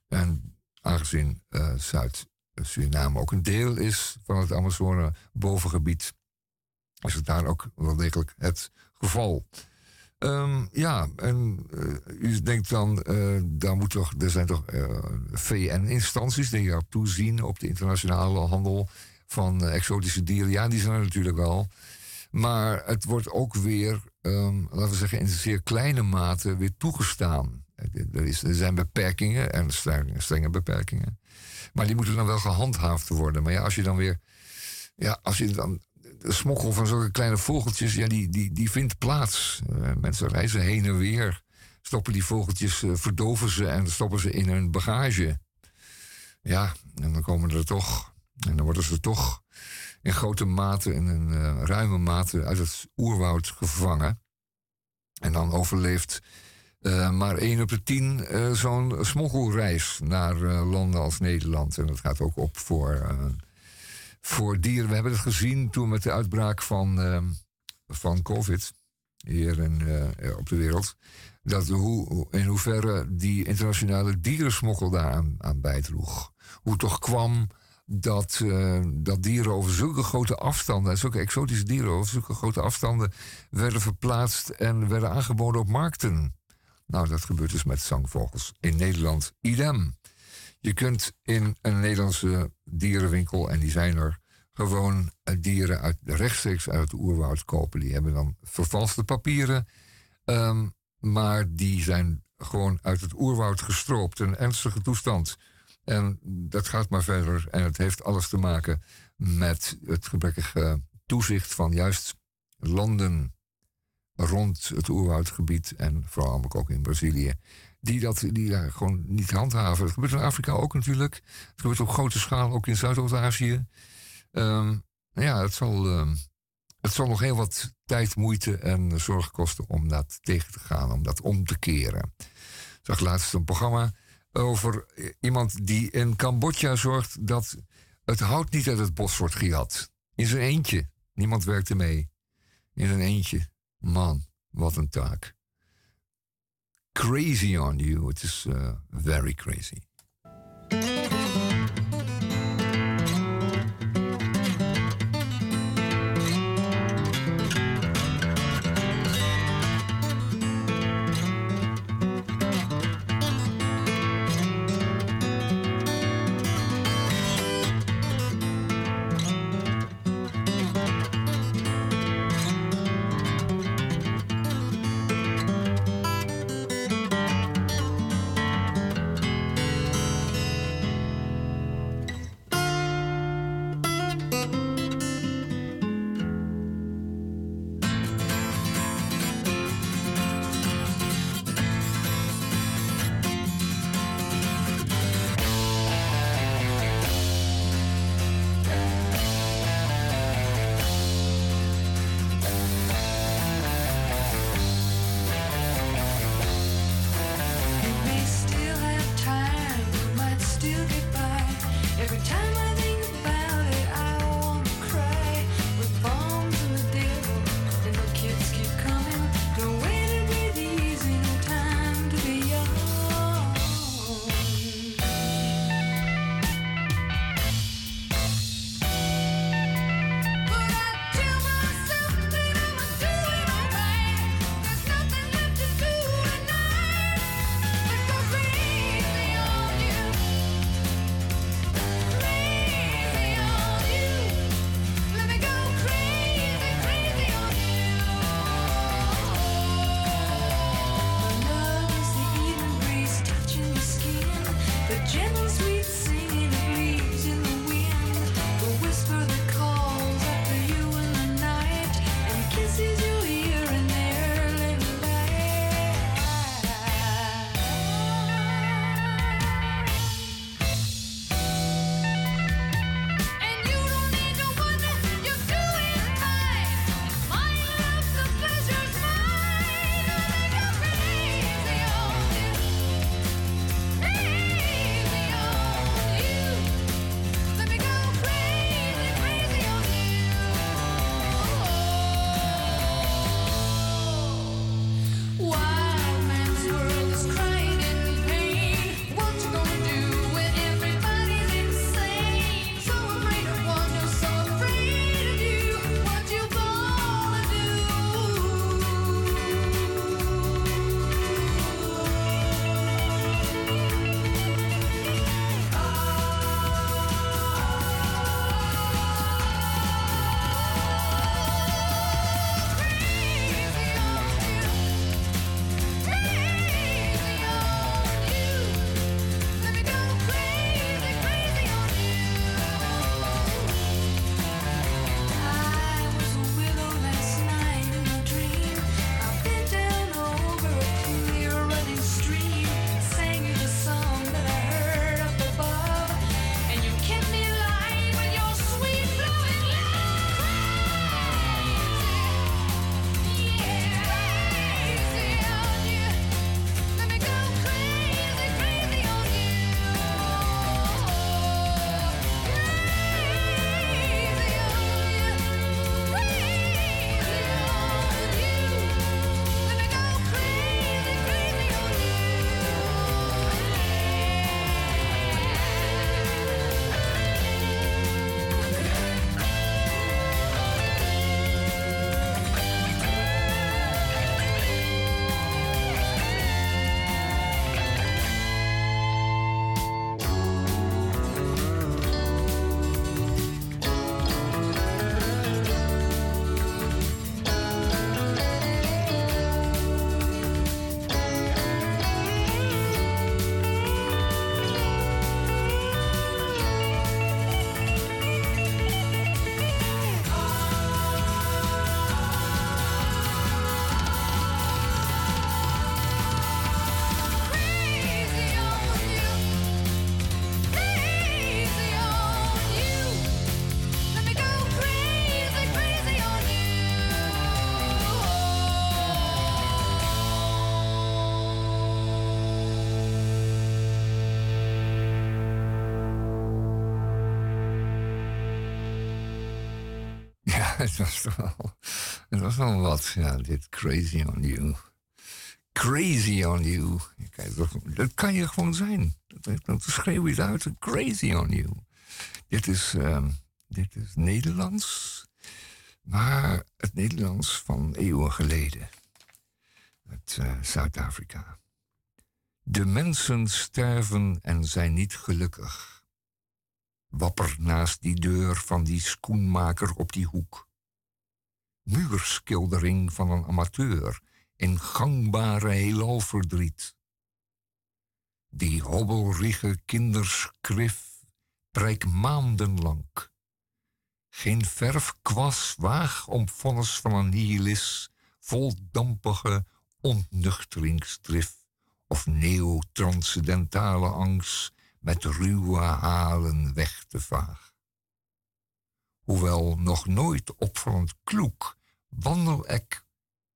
En aangezien eh, Zuid-Suriname ook een deel is van het Amazone-bovengebied, is het daar ook wel degelijk het geval. Ehm, ja, en eh, u denkt dan, eh, daar moet toch, er zijn toch eh, VN-instanties die erop toezien op de internationale handel van exotische dieren. Ja, die zijn er natuurlijk wel. Maar het wordt ook weer, ehm, laten we zeggen, in zeer kleine mate weer toegestaan. Er, is, er zijn beperkingen en strenge, strenge beperkingen. Maar die moeten dan wel gehandhaafd worden. Maar ja, als je dan weer. Ja, als je dan. Smokkel van zulke kleine vogeltjes, ja, die, die, die vindt plaats. Eh, mensen reizen heen en weer. Stoppen die vogeltjes, eh, verdoven ze en stoppen ze in hun bagage. Ja, en dan komen er toch. En dan worden ze toch in grote mate, in een eh, ruime mate uit het oerwoud gevangen. En dan overleeft maar één op de tien eh, zo'n smokkelreis naar landen als Nederland. En dat gaat ook op voor, voor dieren. We hebben het gezien toen met de uitbraak van, eh, van COVID hier in, eh, op de wereld. Dat hoe, in hoeverre die internationale dierensmokkel daaraan aan bijdroeg. Hoe toch kwam dat, eh, dat dieren over zulke grote afstanden, zulke exotische dieren over zulke grote afstanden, werden verplaatst en werden aangeboden op markten. Nou, dat gebeurt dus met zangvogels. In Nederland idem. Je kunt in een Nederlandse dierenwinkel, en die zijn er, gewoon eh, dieren uit, rechtstreeks uit het oerwoud kopen. Die hebben dan vervalste papieren, ehm, maar die zijn gewoon uit het oerwoud gestroopt. Een ernstige toestand. En dat gaat maar verder. En het heeft alles te maken met het gebrekkige toezicht van juist landen rond het oerwoudgebied en vooral ook in Brazilië, die dat die gewoon niet handhaven. Het gebeurt in Afrika ook natuurlijk. Het gebeurt op grote schaal ook in Zuidoost-Azië. Ehm, ja, het zal, ehm, het zal nog heel wat tijd, moeite en zorg kosten om dat tegen te gaan, om dat om te keren. Ik zag laatst een programma over iemand die in Cambodja zorgt dat het hout niet uit het bos wordt gejat. In zijn eentje. Niemand werkte mee. In zijn eentje. Man, wat een taak. Crazy on you. It is uh, very crazy. het was toch wel, wat, ja, dit Crazy on You. Crazy on You. Kijk, dat, kan je gewoon zijn. Dat, schreeuw je uit, crazy on you. Dit is, ehm, dit is Nederlands, maar het Nederlands van eeuwen geleden. Uit eh, Zuid-Afrika. De mensen sterven en zijn niet gelukkig. Wapper naast die deur van die schoenmaker op die hoek. Muurschildering van een amateur in gangbare heelalverdriet. Die hobbelrige kinderskrif preik maandenlang. Geen verfkwas waag om vonnis van een nihilis vol dampige ontnuchteringsdrift of neotranscendentale angst met ruwe halen weg te vaag. Hoewel nog nooit opvallend kloek, wandel ik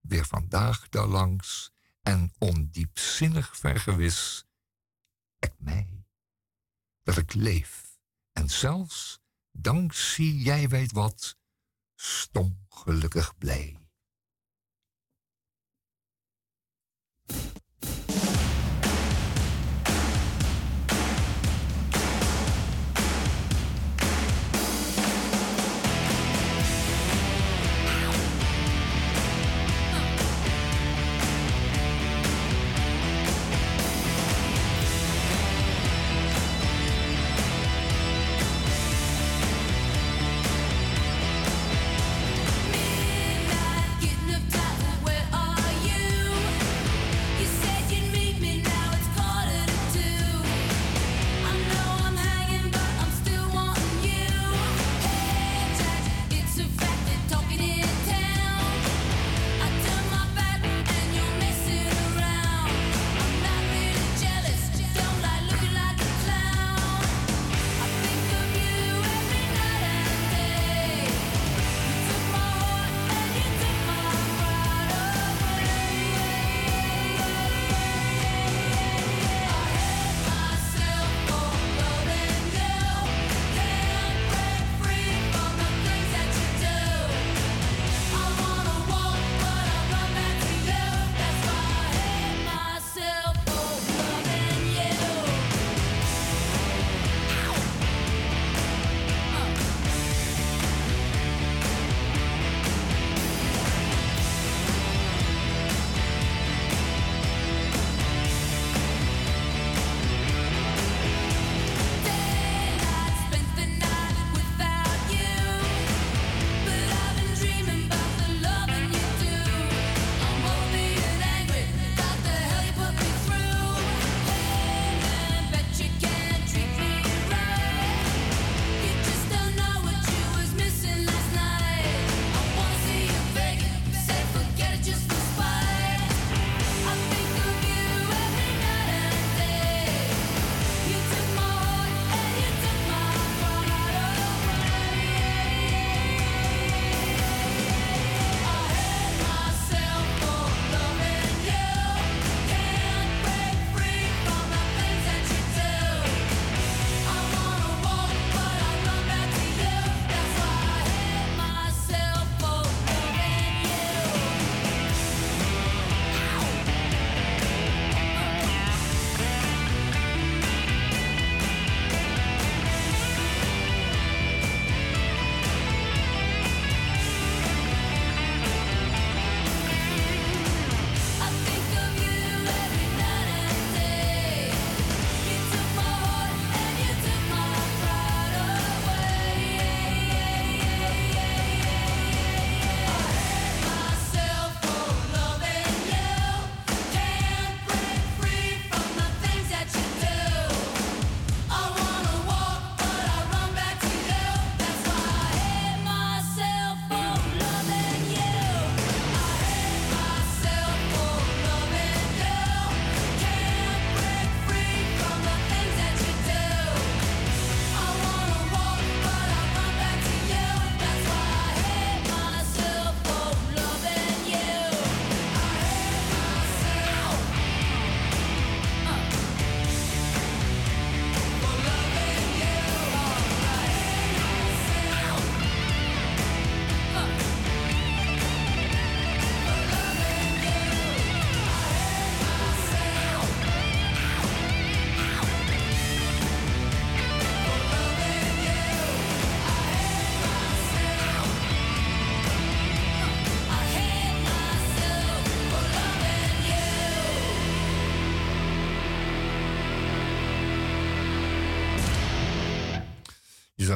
weer vandaag daarlangs en ondiepzinnig vergewis ik mij dat ik leef en zelfs, dankzij jij weet wat, stom gelukkig blij.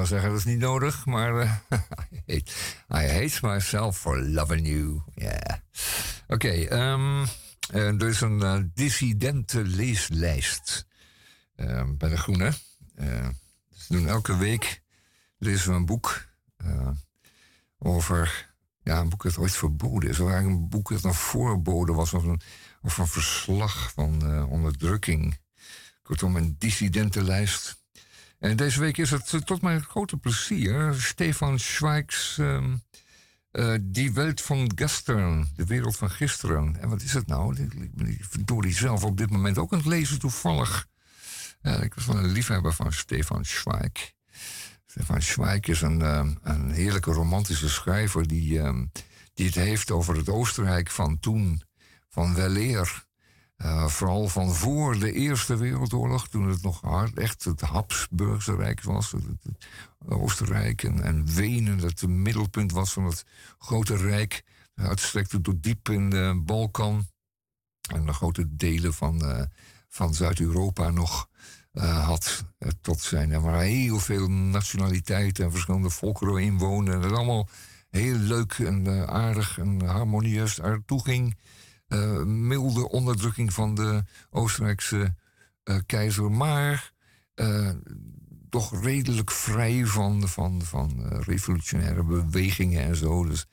Zeggen, dat is niet nodig, maar uh, I, hate, myself for loving you. Yeah. Oké, okay, um, er is een uh, dissidente leeslijst uh, bij de Groene. ze doen elke week lezen we een boek over ja, een boek dat ooit verboden is. Of eigenlijk een boek dat een voorbode was of een, of een verslag van onderdrukking. Kortom, een dissidentenlijst. En deze week is het tot mijn grote plezier Stefan Schweiks um, uh, Die Welt van Gestern, de wereld van gisteren. En wat is het nou? Ik ben verdorie zelf op dit moment ook aan het lezen toevallig. Uh, ik was wel een liefhebber van Stefan Zweig. Stefan Zweig is een, um, een heerlijke romantische schrijver die, um, die het heeft over het Oostenrijk van toen, van weleer. Uh, vooral van voor de Eerste Wereldoorlog, toen het nog hard echt het Habsburgse Rijk was. Het, het Oostenrijk en, en, Wenen, dat het middelpunt was van het grote rijk. Uitstrekte tot diep in de Balkan. En de grote delen van, uh, van Zuid-Europa nog uh, had tot zijn. Er waren heel veel nationaliteiten en verschillende volkeren inwonen. En dat allemaal heel leuk en aardig en harmonieus ertoe ging. Uh, milde onderdrukking van de Oostenrijkse uh, keizer, maar uh, toch redelijk vrij van, van, van revolutionaire bewegingen en zo. Dus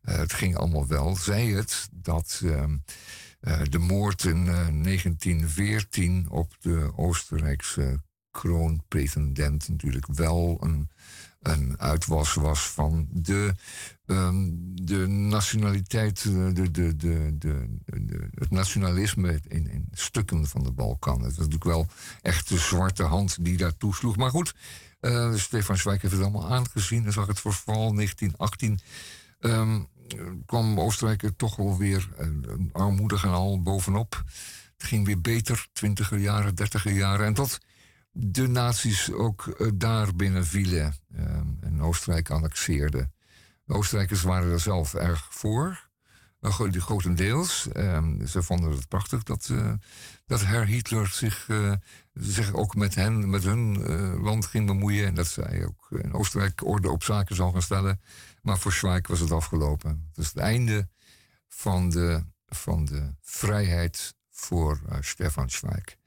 het ging allemaal wel. Zij het dat ehm, de moord in 1914 op de Oostenrijkse kroonpretendent natuurlijk wel een een uitwas was van de, um, de nationaliteit, eh, de, de, de, de, het nationalisme in, in stukken van de Balkan. Het was natuurlijk wel echt de zwarte hand die daar toesloeg. Maar goed, uh, Stefan Zweig heeft het allemaal aangezien en zag het vooral 1918. Um, kwam Oostenrijk er toch wel weer uh, armoedig en al bovenop. Het ging weer beter, twintiger jaren, dertiger jaren. En tot de nazi's ook uh, daar binnen vielen um, en Oostenrijk annexeerden. De Oostenrijkers waren er zelf erg voor, grotendeels. Um, ze vonden het prachtig dat, uh, dat Herr Hitler zich, zich ook met, hen, met hun land ging bemoeien. En dat zij ook in Oostenrijk orde op zaken zou gaan stellen. Maar voor Schweik was het afgelopen. Is het einde van de, van de vrijheid voor Stefan Schweik.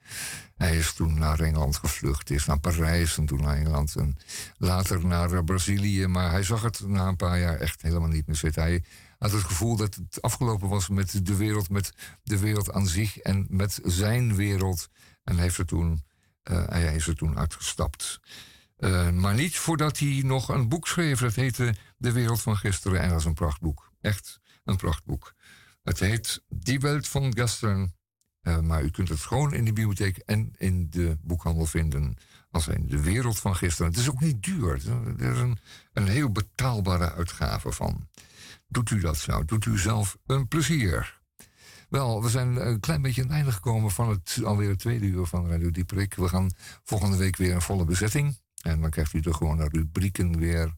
Hij is toen naar Engeland gevlucht, is naar Parijs en toen naar Engeland en later naar eh, Brazilië. Maar hij zag het na een paar jaar echt helemaal niet meer zitten. Hij had het gevoel dat het afgelopen was met de wereld, met de wereld aan zich en met zijn wereld. En heeft er toen, uh, hij is er toen uitgestapt. Uh, maar niet voordat hij nog een boek schreef. Dat heette De Wereld van Gisteren. En dat is een prachtboek. Echt een prachtboek. Het heet Die Welt van Gestern. Uh, maar u kunt het gewoon in de bibliotheek en in de boekhandel vinden. Als in de wereld van gisteren. Het is ook niet duur. Er is een, een heel betaalbare uitgave van. Doet u dat zo? Doet u zelf een plezier? Wel, we zijn een klein beetje aan het einde gekomen van het alweer het tweede uur van Radio Dieprik. We gaan volgende week weer een volle bezetting. En dan krijgt u de gewone rubrieken weer.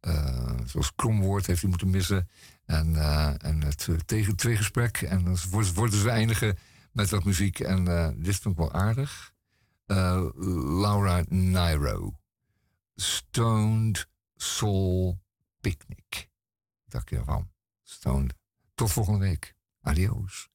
Uh, zoals kromwoord heeft u moeten missen. En, uh, en het tegen gesprek. En dan worden ze eindigen met wat muziek. En uh, dit vond ik wel aardig. Uh, Laura Nairo. Stoned Soul Picnic. Dank je ervan. Stoned. Tot volgende week. Adios.